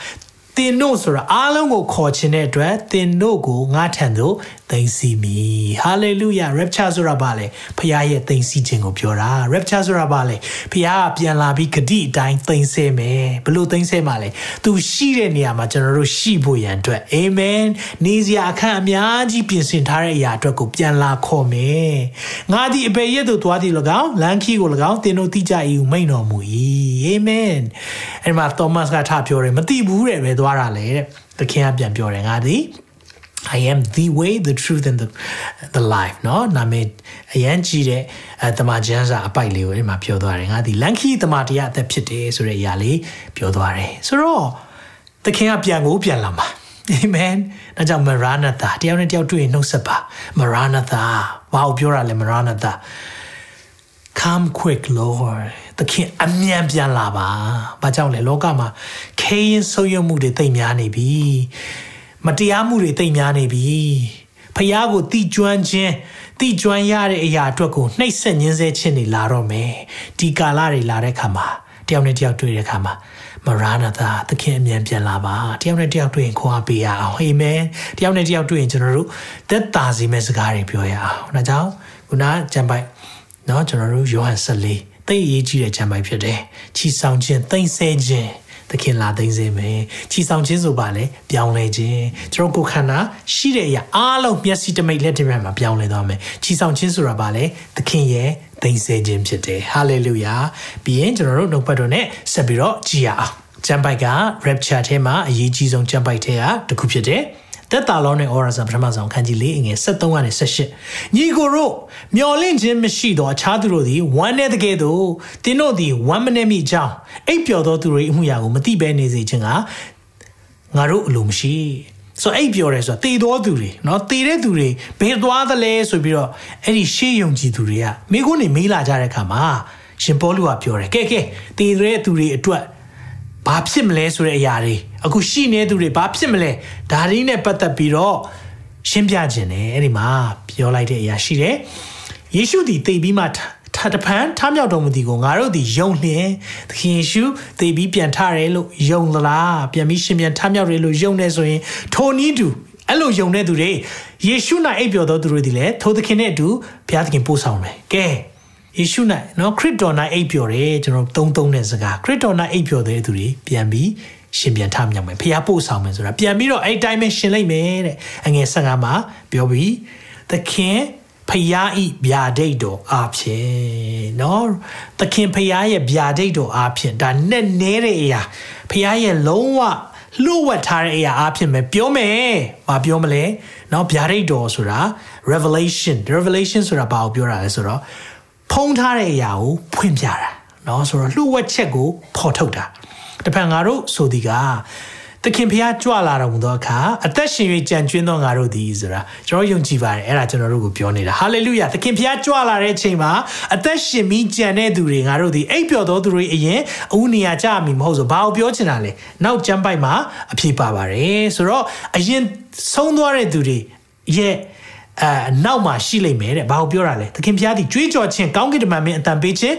B: သင်တို့ဆိုတာအားလုံးကိုခေါ်ခြင်းတဲ့အတွက်သင်တို့ကိုငါထံသို့ သိမ်းစီမိဟာလေလုယာ rapture ဆိုတာဘာလဲဖခင်ရဲ့သိမ်းစီခြင်းကိုပြောတာ rapture ဆိုတာဘာလဲဖခင်ကပြန်လာပြီးဂတိအတိုင်းသိမ်းဆဲမယ်ဘလို့သိမ်းဆဲမှာလဲသူရှိတဲ့နေရာမှာကျွန်တော်တို့ရှိဖို့ရန်အတွက်အာမင်နေစရာအခန့်အများကြီးပြင်ဆင်ထားတဲ့အရာအတွက်ကိုပြန်လာခေါ်မယ်ငါဒီအပေရက်တို့သွားသည်၎င်းလမ်းခီကို၎င်းသင်တို့သိကြ၏ဟုမိန့်တော်မူ၏အာမင်အဲ့မှာသောမတ်ကထပြောတယ်မသိဘူးတဲ့ပဲသွားတာလေတဲ့သခင်ကပြန်ပြောတယ်ငါဒီ I am the way the truth and the the life เนาะနာမည်အရန်ကြီးတဲ့အဲတမန်ကျမ်းစာအပိုက်လေးကိုအဲ့မှာပြောသွားတယ်ငါဒီလန်ခီတမန်တရားအသက်ဖြစ်တယ်ဆိုတဲ့အရာလေးပြောသွားတယ်ဆိုတော့သခင်ကပြန်ကိုပြန်လာမှာအာမင်ဒါကြောင့်မရနာသာတယောက်နဲ့တယောက်တွေ့ရင်နှုတ်ဆက်ပါမရနာသာဘာကိုပြောတာလဲမရနာသာ come quick lord သခင်အမြန်ပြန်လာပါဘာကြောင့်လဲလောကမှာခေရင်ဆုပ်ယုပ်မှုတွေတိတ်များနေပြီ မတရားမှုတွေတိတ်များနေပြီဖះကိုတိကျွမ်းခြင်းတိကျွမ်းရတဲ့အရာအတွက်ကိုနှိပ်စက်ညှင်းဆဲခြင်းတွေလာတော့မယ်ဒီကာလတွေလာတဲ့ခါမှာတယောက်နဲ့တယောက်တွေ့တဲ့ခါမှာမရနာသာသခင်အမြန်ပြန်လာပါတယောက်နဲ့တယောက်တွေ့ရင်ခွာပေးရအောင်အာမင်တယောက်နဲ့တယောက်တွေ့ရင်ကျွန်တော်တို့သက်သာစေမယ့်စကားတွေပြောရအောင်ဒါကြောင့်ခုနဂျမ်ပိုက် เนาะကျွန်တော်တို့ယောဟန်14သိအရေးကြီးတဲ့ကျမ်းပိုက်ဖြစ်တယ်ချီဆောင်ခြင်းသိမ့်ဆဲခြင်း သခင်လာသိမ့်စေမယ်ချီဆောင်ခြင်းဆိုပါလေပြောင်းလဲခြင်းကျွန်တော်ကိုယ်ခန္ဓာရှိတဲ့အရာအားလုံးမျက်စိတမိတ်လက်တမိတ်မှာပြောင်းလဲသွားမယ်ချီဆောင်ခြင်းဆိုတာပါလေသခင်ရဲ့သိမ့်ဆဲခြင်းဖြစ်တယ်ဟာလေလုယာပြီးရင်ကျွန်တော်တို့နှုတ်ပတ်တော်နဲ့ဆက်ပြီးတော့ကြည်ရအောင်ကျမ်းပိုက်က rapture ထဲမှာအရေးကြီးဆုံးကျမ်းပိုက်ထဲကတစ်ခုဖြစ်တယ် သက်တာလောနဲ့ဩရာဇာပထမဆုံးခန်းကြီး၄အငယ်73ကနေ78ညီကိုတို့မျော်လင့်ခြင်းမရှိသောအခြားသူတို့သည်ဝမ်းနဲ့တကယ်သို့တင်းတို့သည်ဝမ်းမနေမိကြောင်းအိပ်ပျော်သောသူတို့၏အမှုရာကိုမသိဘဲနေစေခြင်းကငါတို့အလိုမရှိဆိုအိပ်ပျော်တယ်ဆိုတာတည်တော်သူတွေเนาะတည်တဲ့သူတွေဘယ်သွားသလဲဆိုပြီးတော့အဲ့ဒီရှေးယုံကြည်သူတွေကမိကုန်းနေမေးလာကြတဲ့အခါမှာရှင်ပေါလုကပြောတယ်ကဲကဲတည်တဲ့သူတွေအတွက် ဘာဖြစ်မလဲဆိုတဲ့အရာတွေအခုရှိနေသူတွေဘာဖြစ်မလဲဒါရင်းနဲ့ပတ်သက်ပြီးတော့ရှင်းပြခြင်းတယ်အဲ့ဒီမှာပြောလိုက်တဲ့အရာရှိတယ်ယေရှုသည်တည်ပြီးမှထတပန်ထမြောက်တော်မူသည်ကိုငါတို့သည်ယုံလျင်သခင်ယေရှုတည်ပြီးပြန်ထတယ်လို့ယုံသလားပြန်ပြီးရှင်ပြန်ထမြောက်တယ်လို့ယုံနေဆိုရင်ထိုနည်းတူအဲ့လိုယုံတဲ့သူတွေယေရှု၌အိပ်ပျော်သောသူတွေဒီလေထိုသခင်နဲ့အတူဘုရားသခင်ပို့ဆောင်တယ်ကဲ ယေရှု၌နော်ခရစ်တော်၌အိပ်ပျော်တယ်ကျွန်တော်သုံးသုံးတဲ့စကားခရစ်တော်၌အိပ်ပျော်တဲ့သူတွေပြန်ပြီးရှင်ပြန်ထမြောက်မယ်ဖျားပို့ဆောင်မယ်ဆိုတာပြန်ပြီးတော့အဲ့တိုင်းပဲရှင်လိုက်မယ်တဲ့အငယ်15မှာပြောပြီးသခင်ဖျားဤဗျာဒိတ်တော်အဖြစ်နော်သခင်ဖျားရဲ့ဗျာဒိတ်တော်အဖြစ်ဒါနဲ့နဲတဲ့အရာဖျားရဲ့လုံးဝလှုပ်ဝက်ထားတဲ့အရာအဖြစ်ပဲပြောမယ်။မပြောမလဲ။နော်ဗျာဒိတ်တော်ဆိုတာ revelation revelation ဆိုတာဘာကိုပြောတာလဲဆိုတော့ ဖုံးထားတဲ့အရာကိုဖွင့်ပြတာเนาะဆိုတော့လှုပ်ဝက်ချက်ကိုဖော်ထုတ်တာ။တပံငါတို့ဆိုဒီကသခင်ဖျားကြွလာတော်မူသောအခါအသက်ရှင်၍ကြံကျွင်းသောငါတို့သည်ဆိုတာကျွန်တော်ယုံကြည်ပါတယ်အဲ့ဒါကျွန်တော်တို့ကိုပြောနေတာဟာလေလုယာသခင်ဖျားကြွလာတဲ့အချိန်မှာအသက်ရှင်ပြီးကြံတဲ့သူတွေငါတို့သည်အိပ်ပျော်သောသူတွေအရင်အဦးနေရာကြမိမဟုတ်ဆိုဘာကိုပြောချင်တာလဲနောက်ကျမ်းပိုက်မှာအဖြေပါပါတယ်ဆိုတော့အရင်ဆုံးသွားတဲ့သူတွေရဲ့ အဲနောက်မှာရှိလိမ့်မယ်တဲ့ဘာကိုပြောတာလဲသခင်ဖျားသည်ကြွေးကြော်ခြင်းကောင်းကင်တမန်မင်းအတန်ပေးခြင်း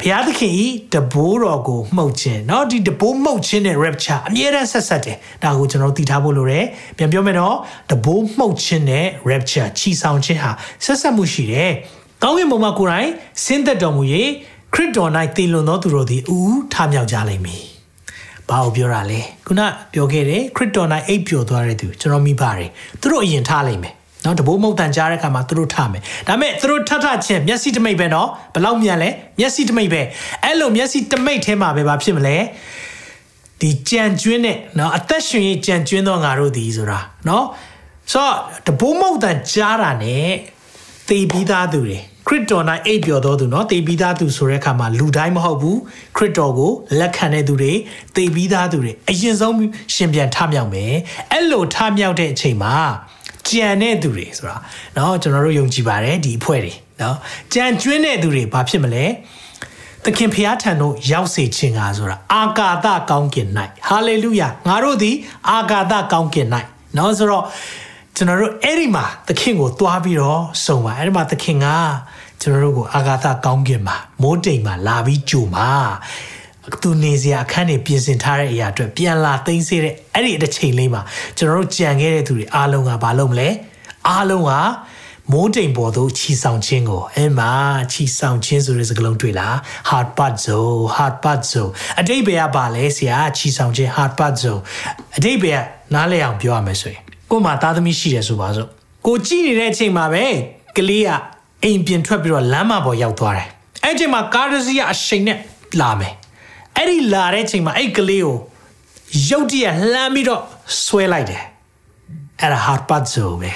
B: ဘုရားသခင်ဤတဘိုးတော်ကိုမှုတ်ခြင်းเนาะဒီတဘိုးမှုတ်ခြင်းနဲ့ rapture အမြဲတမ်းဆက်ဆက်တယ်ဒါကိုကျွန်တော်သိထားဖို့လိုတယ်ပြန်ပြောမယ်တော့တဘိုးမှုတ်ခြင်းနဲ့ rapture ချီဆောင်ခြင်းဟာဆက်ဆက်မှုရှိတယ်ကောင်းကင်ဘုံမှာကိုယ်တိုင်ဆင်းသက်တော်မူ၍ခရစ်တော်၌တည်လွန်သောသူတို့သည်ဥထမြောက်ကြလိမ့်မည်ဘာကိုပြောတာလဲခုနပြောခဲ့တယ်ခရစ်တော်၌အိပ်ပျော်သွားတဲ့သူကျွန်တော်မိပါတယ်သူတို့အရင်ထားလိမ့်မယ် နော်တဘိုးမုတ်တန်ကြားတဲ့ခါမှာသူတို့ထမယ်ဒါပေမဲ့သူတို့ထထချင်းမျက်စိတမိတ်ပဲနော်ဘယ်လောက်မြန်လဲမျက်စိတမိတ်ပဲအဲ့လိုမျက်စိတမိတ်ထဲမှာပဲဘာဖြစ်မလဲဒီကြံကျွင်းတဲ့နော်အသက်ရှင်ရေးကြံကျွင်းသောငါတို့ဒီဆိုတာနော်ဆိုတော့တဘိုးမုတ်တန်ကြားတာ ਨੇ သေပြီးသားသူတွေခရစ်တော်၌အိပ်ပျော်တော်သူเนาะသေပြီးသားသူဆိုတဲ့အခါမှာလူတိုင်းမဟုတ်ဘူးခရစ်တော်ကိုလက်ခံတဲ့သူတွေသေပြီးသားသူတွေအရင်ဆုံးရှင်ပြန်ထမြောက်မယ်အဲ့လိုထမြောက်တဲ့အချိန်မှာ ကြံတဲ့သူတွေဆိုတာเนาะကျွန်တော်တို့ယုံကြည်ပါတယ်ဒီအဖွဲ့တွေเนาะကြံကျွင်းတဲ့သူတွေဘာဖြစ်မလဲသခင်ဖျားထံတို့ရောက်စေခြင်းကဆိုတာအာကာသကောင်းကင်၌ဟာလေလုယာငါတို့သည်အာကာသကောင်းကင်၌เนาะဆိုတော့ကျွန်တော်တို့အဲ့ဒီမှာသခင်ကိုသွားပြီးတော့စုံပါအဲ့ဒီမှာသခင်ကကျွန်တော်တို့ကိုအာဂါသကောင်းကင်မှာမိုးတိမ်မှာလာပြီးကြိုမှာ သူနေစရာအခန်းတွေပြင်ဆင်ထားတဲ့အရာအတွက်ပြန်လာသိမ်းစေတဲ့အဲ့ဒီတစ်ချိန်လေးမှာကျွန်တော်တို့ကြံခဲ့တဲ့သူတွေအားလုံးကဘာလုပ်မလဲအားလုံးကမိုးတိမ်ပေါ်သို့ခြီဆောင်ခြင်းကိုအဲ့မှာခြီဆောင်ခြင်းဆိုတဲ့စကားလုံးတွေ့လား hard part zone hard part zone အတိတ်ဘယ်ကပါလဲဆရာခြီဆောင်ခြင်း hard part zone အတိတ်ဘယ်ကနားလည်အောင်ပြောရမယ်ဆိုရင်ကို့မှာသားသမီးရှိတယ်ဆိုပါစို့ကိုကြည့်နေတဲ့အချိန်မှာပဲကလေးကအိမ်ပြင်ထွက်ပြီးတော့လမ်းမပေါ်ရောက်သွားတယ်အဲ့အချိန်မှာကားတစ်စီးကအရှိန်နဲ့လာမယ် အဲ့ဒီလာတဲ့အချိန်မှာအဲ့ကလေးကိုရုတ်တရက်လှမ်းပြီးတော့ဆွဲလိုက်တယ်အဲ့ဒါ hard part ဆိုပဲ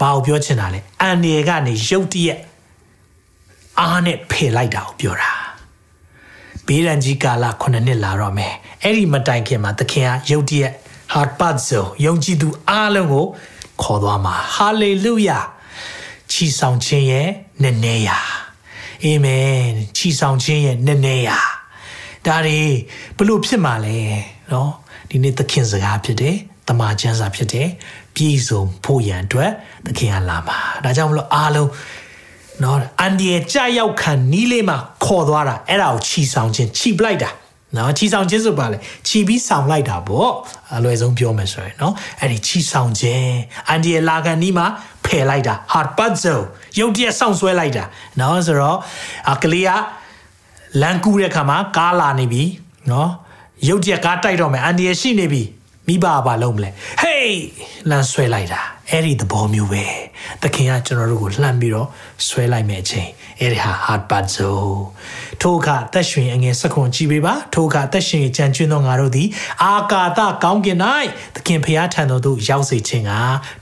B: ဘာကိုပြောချင်တာလဲအန်ဒီကနေရုတ်တရက်အားနဲ့ဖယ်လိုက်တာကိုပြောတာဘေးရန်ကြီးကာလ9နှစ်လာတော့မယ်အဲ့ဒီမတိုင်ခင်မှာသခင်ကရုတ်တရက် hard part ဆိုယုံကြည်သူအားလုံးကိုခေါ်သွားမှာ hallelujah ချီဆောင်ခြင်းရဲ့နည်းနည်းရာအာမင်ချီဆောင်ခြင်းရဲ့နည်းနည်းရာ ဒါတွေဘလို့ဖြစ်မှာလဲနော်ဒီနေ့သခင်စကားဖြစ်တယ်တမန်ကျမ်းစာဖြစ်တယ်ပြည့်စုံဖို့ရန်အတွက်သခင်ကလာပါဒါကြောင့်မလို့အားလုံးနော်အန်ဒီရဲ့ကြာရောက်ခံနီးလေးမှာခေါ်သွားတာအဲ့ဒါကိုခြီဆောင်ခြင်းခြီပလိုက်တာနော်ခြီဆောင်ခြင်းဆိုပါလေခြီပြီးဆောင်လိုက်တာပေါ့အလွယ်ဆုံးပြောမယ်ဆိုရင်နော်အဲ့ဒီခြီဆောင်ခြင်းအန်ဒီရဲ့လာခံနီးမှာဖယ်လိုက်တာ hard puzzle ရုပ်တရက်ဆောင်ဆွဲလိုက်တာနော်ဆိုတော့အကလေးက လန်ကူးတဲ့ခါမှာကားလာနေပြီနော်ရုပ်တရက်ကားတိုက်တော့မယ်အန်ဒီရရှိနေပြီမိဘဘာလုံးမလဲဟေးလန်ဆွဲလိုက်တာအဲ့ဒီသဘောမျိုးပဲ သခင်ကကျွန်တော်တို့ကိုလှမ်းပြီးတော့ဆွဲလိုက်မယ်အချိန်အဲ့ဒီဟာ hard puzzle ထိုအခါသက်ရှင်အငယ်စခွန်ကြည်ပေးပါထိုအခါသက်ရှင်ကြံကျွန်းသောငါတို့သည် အာကာသကောင်းကင်၌သခင်ဖျားထံတော်သို့ရောက်စေခြင်းက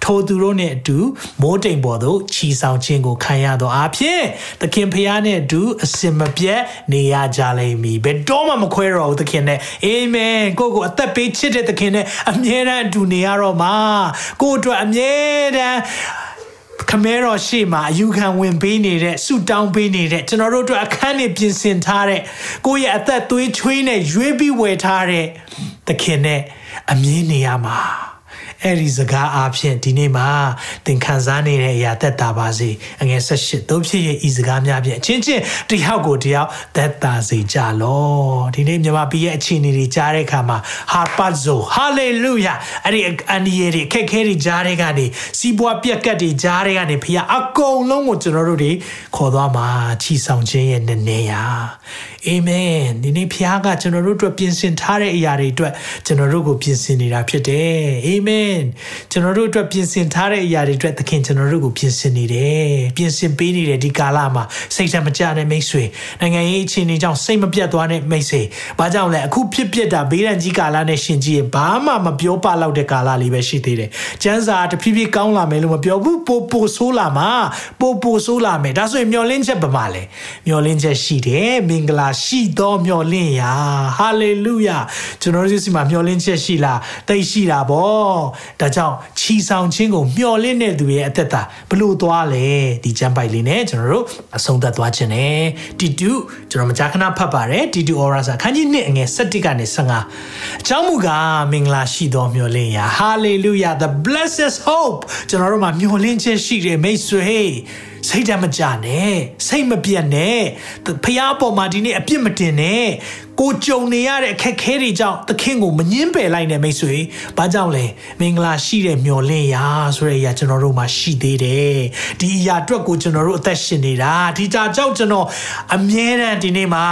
B: ထိုသူတို့နှင့်အတူမိုးတိမ်ပေါ်သို့ခြီဆောင်ခြင်းကိုခံရသောအဖြစ်သခင်ဖျားနှင့်အတူအစင်မပြတ်နေရကြလိမ့်မည်ဘယ်တော့မှမခွဲတော့ဘူးသခင်နဲ့အာမင်ကိုကိုအသက်ပေးချစ်တဲ့သခင်နဲ့အမြဲတမ်းအတူနေရတော့မှာကိုအတွက်အမြဲတမ်း ခမဲတော်ရှေ့မှာအယူခံဝင်ပေးနေတဲ့ဆူတောင်းပေးနေတဲ့ကျွန်တော်တို့အတွက်အခန်းတွေပြင်ဆင်ထားတဲ့ကိုယ့်ရဲ့အသက်သွေးချွေးနဲ့ရွေးပြီးဝယ်ထားတဲ့သခင်နဲ့အမြင်နေရမှာ အဲ့ဒီစကားအားဖြင့်ဒီနေ့မှာသင်ခံစားနေတဲ့အရာသက်သာပါစေအငယ်၁၈တို့ဖြစ်ရဲ့ဤစကားများဖြင့်အချင်းချင်းတယောက်ကိုတယောက်သက်သာစေကြလောဒီနေ့မြမပီရဲ့အခြေအနေတွေကြားတဲ့အခါမှာဟာပတ်ဇိုဟာလေလုယာအဲ့ဒီအန်ဒီယေတွေခက်ခဲတွေကြားတဲ့ကနေစီးပွားပြက်ကတ်တွေကြားတဲ့ကနေဖခင်အကုန်လုံးကိုကျွန်တော်တို့တွေခေါ်သွားမှာချီဆောင်ခြင်းရဲ့နည်းနည်းရာအာမင်ဒီနေ့ဖခင်ကကျွန်တော်တို့အတွက်ပြင်ဆင်ထားတဲ့အရာတွေအတွက်ကျွန်တော်တို့ကိုပြင်ဆင်နေတာဖြစ်တယ်အာမင်ကျွန်တော်တို့အတွက်ပြင်ဆင်ထားတဲ့အရာတွေအတွက်သခင်ကျွန်တော်တို့ကိုပြင်ဆင်နေတယ်ပြင်ဆင်ပေးနေတယ်ဒီကာလမှာစိတ်ဓာတ်မကျတဲ့မိတ်ဆွေနိုင်ငံရေးအခြေအနေကြောင့်စိတ်မပြတ်သွားတဲ့မိတ်ဆွေဘာကြောင့်လဲအခုဖြစ်ဖြစ်တာဘေးရန်ကြီးကာလနဲ့ရှင်ကြီးဘာမှမပြောပလောက်တဲ့ကာလလေးပဲရှိသေးတယ်ကျန်းစာတဖြည်းဖြည်းကောင်းလာမယ်လို့မပြောဘူးပိုပိုဆိုးလာမှာပိုပိုဆိုးလာမယ်ဒါဆိုရင်မျောလင်းချက်ပမာလဲမျောလင်းချက်ရှိတယ်မင်္ဂလာရှိသောမျောလင့်ရာဟာလေလုယာကျွန်တော်တို့စီမှာမျောလင်းချက်ရှိလားတိတ်ရှိတာဗောဒါကြောင့်ခြီဆောင်ခြင်းကိုမျှော်လင့်တဲ့သူရဲ့အသက်တာဘလို့သွားလဲဒီကျမ်းပိုက်လေးနဲ့ကျွန်တော်တို့အဆုံးသတ်သွားခြင်းနဲ့တီတူကျွန်တော်မကြာခဏဖတ်ပါတယ်တီတူအော်ရာစာခန်းကြီး1အငယ်7ကနေ15အကြောင်းမူကားမင်္ဂလာရှိသောမျှော်လင့်ရာ hallelujah the blessed hope ကျွန်တော်တို့မှာမျှော်လင့်ခြင်းရှိတယ်မိတ်ဆွေ စိတ်ဓာတ်မကြနဲ့စိတ်မပြတ်နဲ့ဖះပေါ်မှာဒီနေ့အပြစ်မတင်နဲ့ ကိုကြုံနေရတဲ့အခက်ခဲတွေကြောင့်သခင်ကိုမငင်းပယ်လိုက်နဲ့မိတ်ဆွေဘာကြောင့်လဲမင်္ဂလာရှိတဲ့မျော်လင့်ရာဆိုတဲ့အရာကျွန်တော်တို့မှာရှိသေးတယ်ဒီအရာအတွက်ကိုကျွန်တော်တို့အသက်ရှင်နေတာဒီကြာကြောင့်ကျွန်တော်အမြဲတမ်းဒီနေ့မှာ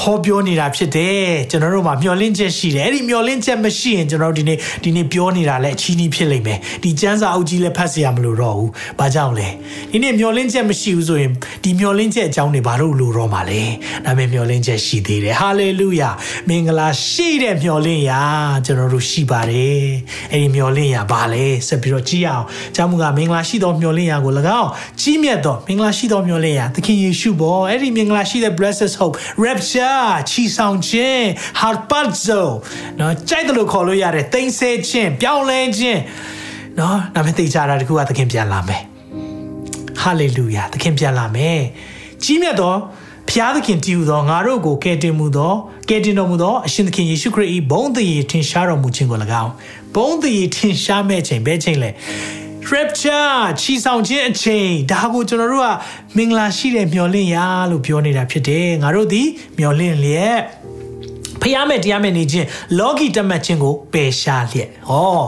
B: ဟောပြောနေတာဖြစ်တယ်ကျွန်တော်တို့မှာမျော်လင့်ချက်ရှိတယ်အဲ့ဒီမျော်လင့်ချက်မရှိရင်ကျွန်တော်တို့ဒီနေ့ဒီနေ့ပြောနေတာလည်းအချီးနှီးဖြစ်လိမ့်မယ်ဒီစံစာအုပ်ကြီးလည်းဖတ်စရာမလိုတော့ဘူးဘာကြောင့်လဲဒီနေ့မျော်လင့်ချက်မရှိဘူးဆိုရင်ဒီမျော်လင့်ချက်အကြောင်းတွေဘာလို့လိုတော့မှာလဲဒါပေမဲ့မျော်လင့်ချက်ရှိသေးတယ်ဟာလေလေလုယာမင်္ဂလာရှိတဲ့မျှော်လင့်ရာကျွန်တော်တို့ရှိပါတယ်အဲ့ဒီမျှော်လင့်ရာဘာလဲဆက်ပြီးတော့ကြည့်အောင်ကျောင်းမူကမင်္ဂလာရှိသောမျှော်လင့်ရာကို၎င်းကြီးမြတ်သောမင်္ဂလာရှိသောမျှော်လင့်ရာသခင်ယေရှုပေါ်အဲ့ဒီမင်္ဂလာရှိတဲ့ blessed hope rapture ချီဆောင်ခြင်း harpazo နော်ကြိုက်တယ်လို့ခေါ်လို့ရတယ်တိမ့်ဆဲခြင်းပြောင်းလဲခြင်းနော်ဒါမဲ့သိကြတာတခုကသခင်ပြန်လာမယ်ဟာလေလုယာသခင်ပြန်လာမယ်ကြီးမြတ်သော ဖျားသခင်တည်ဟူသောငါတို့ကိုကယ်တင်မှုသောကယ်တင်တော်မူသောအရှင်သခင်ယေရှုခရစ်၏ဘုန်းတည်ထင်ရှားတော်မူခြင်းကို၎င်းဘုန်းတည်ထင်ရှားမဲ့ချိန်ဘယ်ချိန်လဲ rapture ချီဆောင်ခြင်းအချိန်ဒါကိုကျွန်တော်တို့ကမင်္ဂလာရှိတဲ့မျော်လင့်ရာလို့ပြောနေတာဖြစ်တယ်ငါတို့ဒီမျော်လင့်လျက်ဖျားမဲ့တရားမဲ့နေခြင်းလောကီတတ်မှတ်ခြင်းကိုပယ်ရှားလျက်ဟော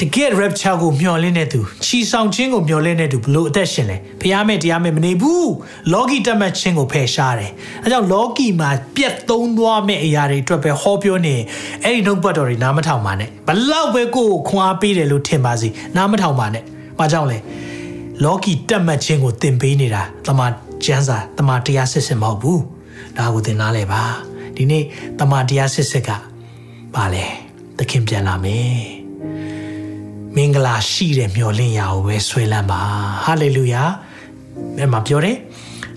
B: တကယ် rapture ကိုမျှော်လင့်တဲ့သူချီဆောင်ခြင်းကိုမျှော်လင့်တဲ့သူဘလို့အသက်ရှင်လဲဖျားမဲ့တရားမဲ့မနေဘူးလောကီတတ်မှတ်ခြင်းကိုဖယ်ရှားတယ်အဲကြောင့်လောကီမှာပြက်သုံးသွားမဲ့အရာတွေအတွက်ပဲဟောပြောနေအဲ့ဒီနှုတ်ပတ်တော်တွေနားမထောင်ပါနဲ့ဘလောက်ပဲကိုယ်ခွန်အားပေးတယ်လို့ထင်ပါစီနားမထောင်ပါနဲ့ဘာကြောင့်လဲလောကီတတ်မှတ်ခြင်းကိုသင်ပေးနေတာတမန်ကျမ်းစာတမန်တရားစစ်စစ်မဟုတ်ဘူးဒါကိုသင်နားလဲပါဒီနေ့တမန်တရားစစ်စစ်ကပါလေသခင်ပြန်လာမယ် မင်္ဂလာရှိတဲ့မျော်လင့်ရာကိုပဲဆွဲလန်းပါဟာလေလုယာအဲ့မှာပြောတယ်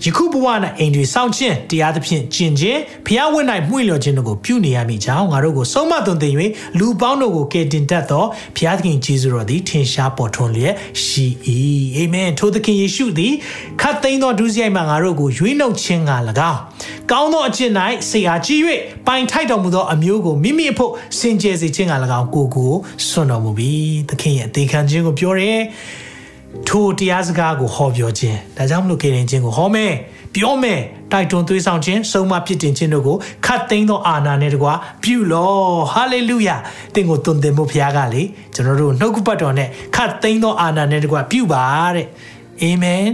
B: ယခုဘဝ၌အိမ်တွေစောင့်ခြင်းတရားသဖြင့်ကျင့်ခြင်းဖျားဝင့်၌မှု့လျော်ခြင်းတို့ကိုပြုနေရမည်ကြောင်းငါတို့ကိုဆုံးမသွန်သင်၍လူပေါင်းတို့ကိုကယ်တင်တတ်သောဖျားသခင်ယေရှုတော်သည်ထင်ရှားပေါ်ထွန်းလျက်ရှိ၏အာမင်ထိုသခင်ယေရှုသည်ခတ်သိမ်းသောဒုစရိုက်မှငါတို့ကိုရွေးနှုတ်ခြင်းက၎င်းကောင်းသောအကျင့်၌ဆေအားကြီး၍ပိုင်ထိုက်တော်မူသောအမျိုးကိုမိမိအဖို့စင်ကြယ်စေခြင်းက၎င်းကိုကိုစွန့်တော်မူပြီသခင်ရဲ့အသေးခံခြင်းကိုပြောတယ် ထိုတရားစကားကိုဟောပြောခြင်းဒါကြောင့်မလို့ကေရင်ခြင်းကိုဟောမယ်ပြောမယ်တိုက်တွန်းသွေးဆောင်ခြင်းဆုံးမပြစ်တင်ခြင်းတို့ကိုခတ်သိမ်းသောအာဏာနဲ့တကွာပြုလောဟာလေလုယာသင်ကိုသွန်သင်ဖို့ဘုရားကလေကျွန်တော်တို့နှုတ်ကပတ်တော်နဲ့ခတ်သိမ်းသောအာဏာနဲ့တကွာပြုပါတဲ့အာမင်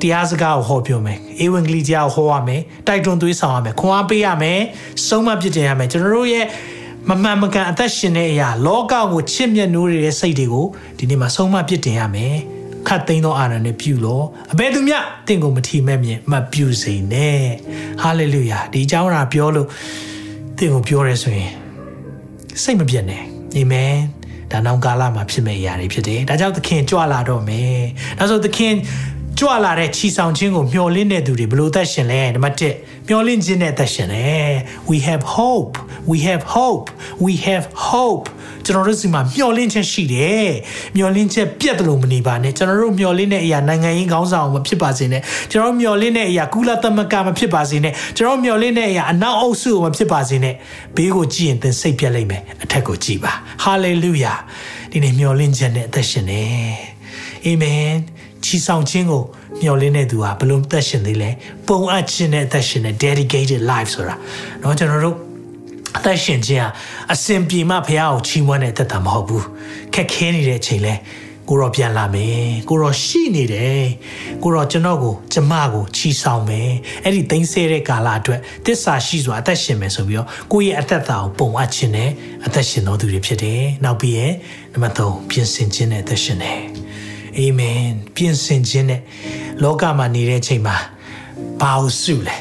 B: တရားစကားကိုဟောပြောမယ်ဧဝံဂေလိတရားကိုဟောရမယ်တိုက်တွန်းသွေးဆောင်ရမယ်ခွန်အားပေးရမယ်ဆုံးမပြစ်တင်ရမယ်ကျွန်တော်တို့ရဲ့ မမှန်မကန်အသက်ရှင်တဲ့အရာလောကကိုချစ်မြတ်နိုးနေတဲ့စိတ်တွေကိုဒီနေ့မှာဆုံးမပြစ်တင်ရမယ်ခတ်သိမ်းသောအာဏာနဲ့ပြုလို့အဘယ်သူမျှတင့်ကိုမထီမဲ့မြင်မပြုစေနဲ့ဟာလေလုယာဒီအကြောင်းအရာပြောလို့တင့်ကိုပြောရဲဆိုရင်စိတ်မပြတ်နဲ့အာမင်ဒါနောက်ကာလမှာဖြစ်မဲ့အရာတွေဖြစ်တယ်ဒါကြောင့်သခင်ကြွလာတော့မယ်ဒါဆိုသခင် ကြွလာတဲ့ချီဆောင်ခြင်းကိုမျှော်လင့်တဲ့သူတွေဘယ်လိုသက်ရှင်လဲနံပါတ်1မျှော်လင့်ခြင်းနဲ့သက်ရှင်တယ် we have hope we have hope we have hope ကျွန်တော်တို့စီမှာမျှော်လင့်ချက်ရှိတယ်မျှော်လင့်ချက်ပြတ်တယ်လို့မနေပါနဲ့ကျွန်တော်တို့မျှော်လင့်တဲ့အရာနိုင်ငံရေးခေါင်းဆောင်မဖြစ်ပါစေနဲ့ကျွန်တော်မျှော်လင့်တဲ့အရာကုလသမဂ္ဂမဖြစ်ပါစေနဲ့ကျွန်တော်မျှော်လင့်တဲ့အရာအနောက်အုပ်စုမဖြစ်ပါစေနဲ့ဘေးကိုကြည့်ရင်သင်စိတ်ပြတ်လိမ့်မယ်အထက်ကိုကြည့်ပါ hallelujah ဒီနေ့မျှော်လင့်ချက်နဲ့အသက်ရှင်နေအာမင် ချီဆောင်ခြင်းကိုမျှော်လင့်တဲ့သူဟာဘလို့သက်ရှင်သေးလဲပုံအပ်ခြင်းနဲ့သက်ရှင်တဲ့ dedicated life ဆိုတာเนาะကျွန်တော်တို့အသက်ရှင်ခြင်းဟာအစဉ်ပြေမှဖះကိုချီးမွမ်းတဲ့သက်တာမဟုတ်ဘူးခက်ခဲနေတဲ့အချိန်လဲကိုရောပြန်လာမယ်ကိုရောရှိနေတယ်ကိုရောကျွန်တော်ကိုကျမကိုချီဆောင်မယ်အဲ့ဒီသိမ်းဆဲတဲ့ကာလအတွက်တစ္ဆာရှိစွာအသက်ရှင်မယ်ဆိုပြီးတော့ကိုယ့်ရဲ့အသက်တာကိုပုံအပ်ခြင်းနဲ့အသက်ရှင်တော်သူတွေဖြစ်တယ်နောက်ပြီးရဲ့နံပါတ်3ပြင်ဆင်ခြင်းနဲ့အသက်ရှင်တယ် အာမင်ပြင်ဆင်ခြင်းနဲ့လောကမှာနေတဲ့အချိန်မှာဘာလို့စုလဲ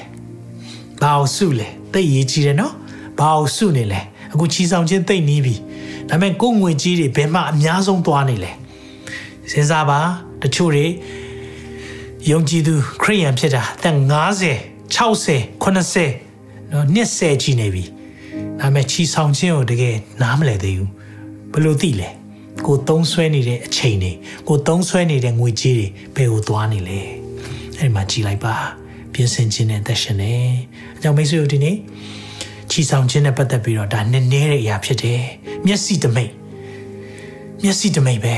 B: ဘာလို့စုလဲသိရေးကြည့်တယ်နော်ဘာလို့စုနေလဲအခုချီဆောင်ခြင်းသိနေပြီဒါပေမဲ့ကိုယ်ငွေကြီးတွေဘယ်မှအများဆုံးသွားနေလဲစဉ်းစားပါတချို့တွေယုံကြည်သူခရိယန်ဖြစ်တာအသက်50 60 80နော်နှစ်10ကြီးနေပြီဒါပေမဲ့ချီဆောင်ခြင်းကိုတကယ်နားမလည်သေးဘူးဘယ်လိုသိလဲ ကိုသုံးဆွဲနေတဲ့အချိန်တွေကိုသုံးဆွဲနေတဲ့ငွေကြေးတွေဘယ်ကိုသွားနေလဲအဲ့ဒီမှာကြည်လိုက်ပါပြင်ဆင်ခြင်းနဲ့သက်ရှင်နေအကြောင်းမိတ်ဆွေတို့ဒီနေ့ချီဆောင်ခြင်းနဲ့ပတ်သက်ပြီးတော့ဒါနည်းနည်းတဲ့အရာဖြစ်တယ်မျက်စိတမိတ်မျက်စိတမိတ်ပဲ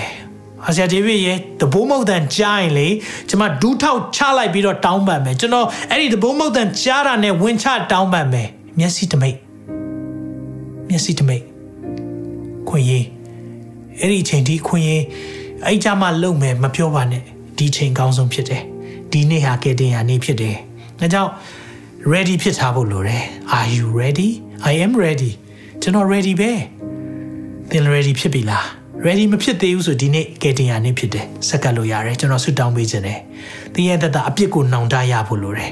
B: အာဆရာဒေးဗစ်ရဲ့တဘိုးမုတ်တန်ကြားရင်လေကျွန်မဒူးထောက်ချလိုက်ပြီးတော့တောင်းပန်မယ်ကျွန်တော်အဲ့ဒီတဘိုးမုတ်တန်ကြားတာနဲ့ဝင်ချတောင်းပန်မယ်မျက်စိတမိတ်မျက်စိတမိတ်ခွင့်ရေး အဲ့ဒီအချိန်ဒီခွင့်ရေးအဲ့ကြမှာလုံမယ်မပြောပါနဲ့ဒီချိန်ကောင်းဆုံးဖြစ်တယ်ဒီနေ့ဟာကဲတင်ဟာနေ့ဖြစ်တယ်ဒါကြောင့် ready ဖြစ်ထားဖို့လိုတယ် are you ready i am ready ကျွန်တော် ready ပဲသင် ready ဖြစ်ပြီလား ready မဖြစ်သေးဘူးဆိုဒီနေ့ကဲတင်ဟာနေ့ဖြစ်တယ်စက္ကပ်လို့ရတယ်ကျွန်တော်ဆွတောင်းပေးခြင်းတယ်သင်ရဲ့တတအပြစ်ကိုနှောင်တရဖို့လိုတယ်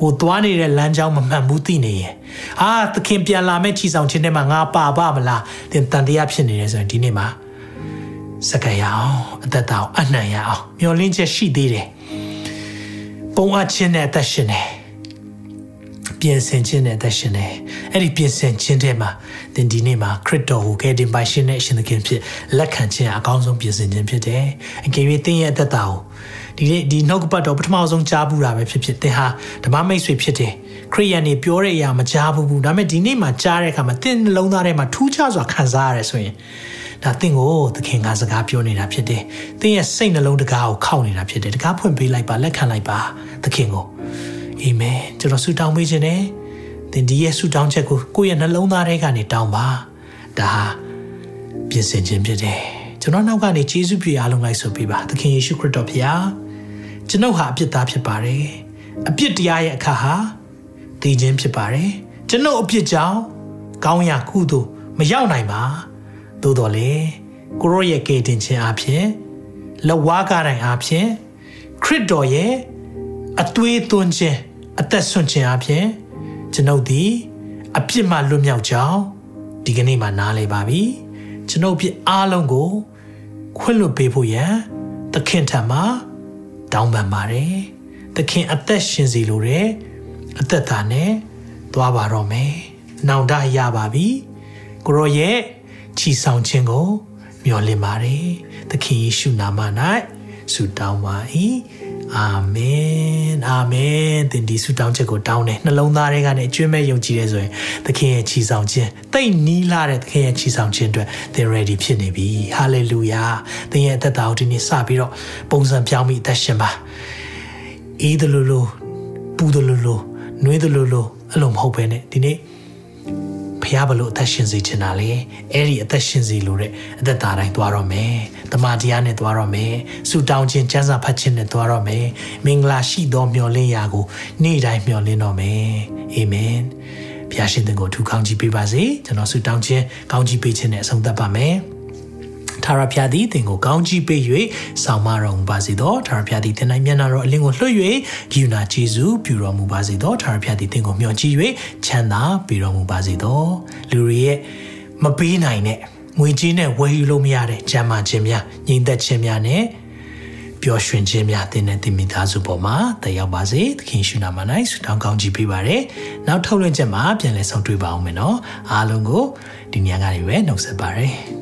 B: ကိုသွားနေတဲ့လမ်းကြောင်းမမှန်ဘူးသိနေရင်အာသခင်ပြန်လာမဲ့ချီဆောင်ခြင်းထဲမှာငါပါပါမလားသင်တန်တရားဖြစ်နေတယ်ဆိုရင်ဒီနေ့မှာ စက္ကပ်ရအောင်အသက်တာကိုအနှံ့ရအောင်မျောလင်းချက်ရှိသေးတယ်ပုံအပ်ခြင်းနဲ့အသက်ရှင်တယ်ပြင်ဆင်ခြင်းနဲ့သက်ရှင်တယ်အဲ့ဒီပြင်ဆင်ခြင်းထဲမှာသင်ဒီနေ့မှာခရစ်တော်ကိုကယ်တင်ပိုင်ရှင်နဲ့အရှင်သခင်ဖြစ်လက်ခံခြင်းအကောင်းဆုံးပြင်ဆင်ခြင်းဖြစ်တယ်အကယ်၍သင်ရဲ့အသက်တာကိုဒီနေ့ဒီနှုတ်ကပတ်တော်ပထမဆုံးကြားဘူးတာပဲဖြစ်ဖြစ်သင်ဟာဓမ္မမိတ်ဆွေဖြစ်တယ်ခရိယန်နေပြောတဲ့အရာမကြားဘူးဘူးဒါပေမဲ့ဒီနေ့မှာကြားတဲ့အခါမှာသင်နှလုံးသားထဲမှာထူးခြားစွာခံစားရတယ်ဆိုရင် ဒါသင်ကိုသခင်ကစကားပြောနေတာဖြစ်တယ်။သင်ရဲ့စိတ်နှလုံးတကားကိုခောက်နေတာဖြစ်တယ်။တကားဖွင့်ပေးလိုက်ပါလက်ခံလိုက်ပါသခင်ကိုအာမင်ကျွန်တော်ဆုတောင်းပေးခြင်းနဲ့သင်ဒီရဲ့ဆုတောင်းချက်ကိုကိုယ့်ရဲ့နှလုံးသားထဲကနေတောင်းပါဒါဟာပြင်ဆင်ခြင်းဖြစ်တယ်ကျွန်တော်နောက်ကနေယေရှုပြအားလုံးလိုက်ဆိုပေးပါသခင်ယေရှုခရစ်တော်ဖျားကျွန်ုပ်ဟာအပြစ်သားဖြစ်ပါတယ်အပြစ်တရားရဲ့အခါဟာတည်ခြင်းဖြစ်ပါတယ်ကျွန်ုပ်အပြစ်ကြောင့်ကောင်းရာကုသိုလ်မရောက်နိုင်ပါ သို့တော်လေကိုရောရဲ့ကယ်တင်ခြင်းအဖြစ်လဝါကားတိုင်းအဖြစ်ခရစ်တော်ရဲ့အသွေးသွင်းခြင်းအသက်ဆွန့်ခြင်းအပြင်ကျွန်ုပ်သည်အပြစ်မှလွတ်မြောက်ကြောင်းဒီကနေ့မှနားလည်ပါပြီကျွန်ုပ်ပြစ်အားလုံးကိုခွင့်လွတ်ပေးဖို့ရန်သခင်ထံမှတောင်းပန်ပါတယ်သခင်အသက်ရှင်စီလိုတဲ့အသက်တာနဲ့သွားပါတော့မယ်နောင်တရပါပြီကိုရောရဲ့ ချီဆောင်ခြင်းကို မျှော်လင့်ပါတယ်သခင်ယေရှုနာမ၌ဆုတောင်းပါ၏အာမင်အာမင်သင်ဒီဆုတောင်းချက်ကိုတောင်းတယ်နှလုံးသားထဲကနေအကျွမ်းမဲ့ယုံကြည်ရဲဆိုရင်သခင်ရဲ့ချီဆောင်ခြင်းတိတ်နီးလာတဲ့သခင်ရဲ့ချီဆောင်ခြင်းအတွက်သင် ready ဖြစ်နေပြီဟာလေလုယာသင်ရဲ့အသက်တာကိုဒီနေ့စပြီးတော့ပုံစံပြောင်းပြီးအသက်ရှင်ပါအေးတယ်လို့လို့ပူတယ်လို့လို့နှွေးတယ်လို့လို့အဲ့လိုမဟုတ်ပဲနဲ့ဒီနေ့ ဖះဘလို့အသက်ရှင်စေချင်တာလေအဲ့ဒီအသက်ရှင်စေလို့တဲ့အသက်တာတိုင်းသွားတော့မယ်တမန်တရားနဲ့သွားတော့မယ်ဆူတောင်းခြင်းစံစာဖတ်ခြင်းနဲ့သွားတော့မယ်မင်္ဂလာရှိသောမျှော်လင့်ရာကိုနေ့တိုင်းမျှော်လင့်တော့မယ်အာမင်ဖះရှင်သင်ကိုထူကောင်းကြီးပေးပါစေကျွန်တော်ဆူတောင်းခြင်းကောင်းကြီးပေးခြင်းနဲ့အဆုံးသတ်ပါမယ် ထာဝရဘုရားသည်သင်ကိုကောင်းကြီးပေး၍ဆောင်မတော်မူပါစေသောထာဝရဘုရားသည်သင်၌မျက်နှာတော်အလင်းကိုလွှတ်၍ဂိယူနာကျေးဇူးပြုတော်မူပါစေသောထာဝရဘုရားသည်သင်ကိုမျှော်ကြည့်၍ချမ်းသာပေးတော်မူပါစေသောလူတွေရဲ့မပေးနိုင်တဲ့ငွေကြေးနဲ့ဝယ်ယူလို့မရတဲ့ဂျမ်းမာခြင်းများညီသက်ခြင်းများနဲ့ပျော်ရွှင်ခြင်းများတင်တဲ့တင်မိသားစုပေါ်မှာတက်ရောက်ပါစေသခင်ရှုနာမ၌ဆုတောင်းကောင်းချီးပေးပါရယ်နောက်ထုတ်လွှင့်ချက်မှာပြန်လည်ဆုံတွေ့ပါအောင်မယ်နော်အားလုံးကိုဒီညကနေပဲနှုတ်ဆက်ပါရယ်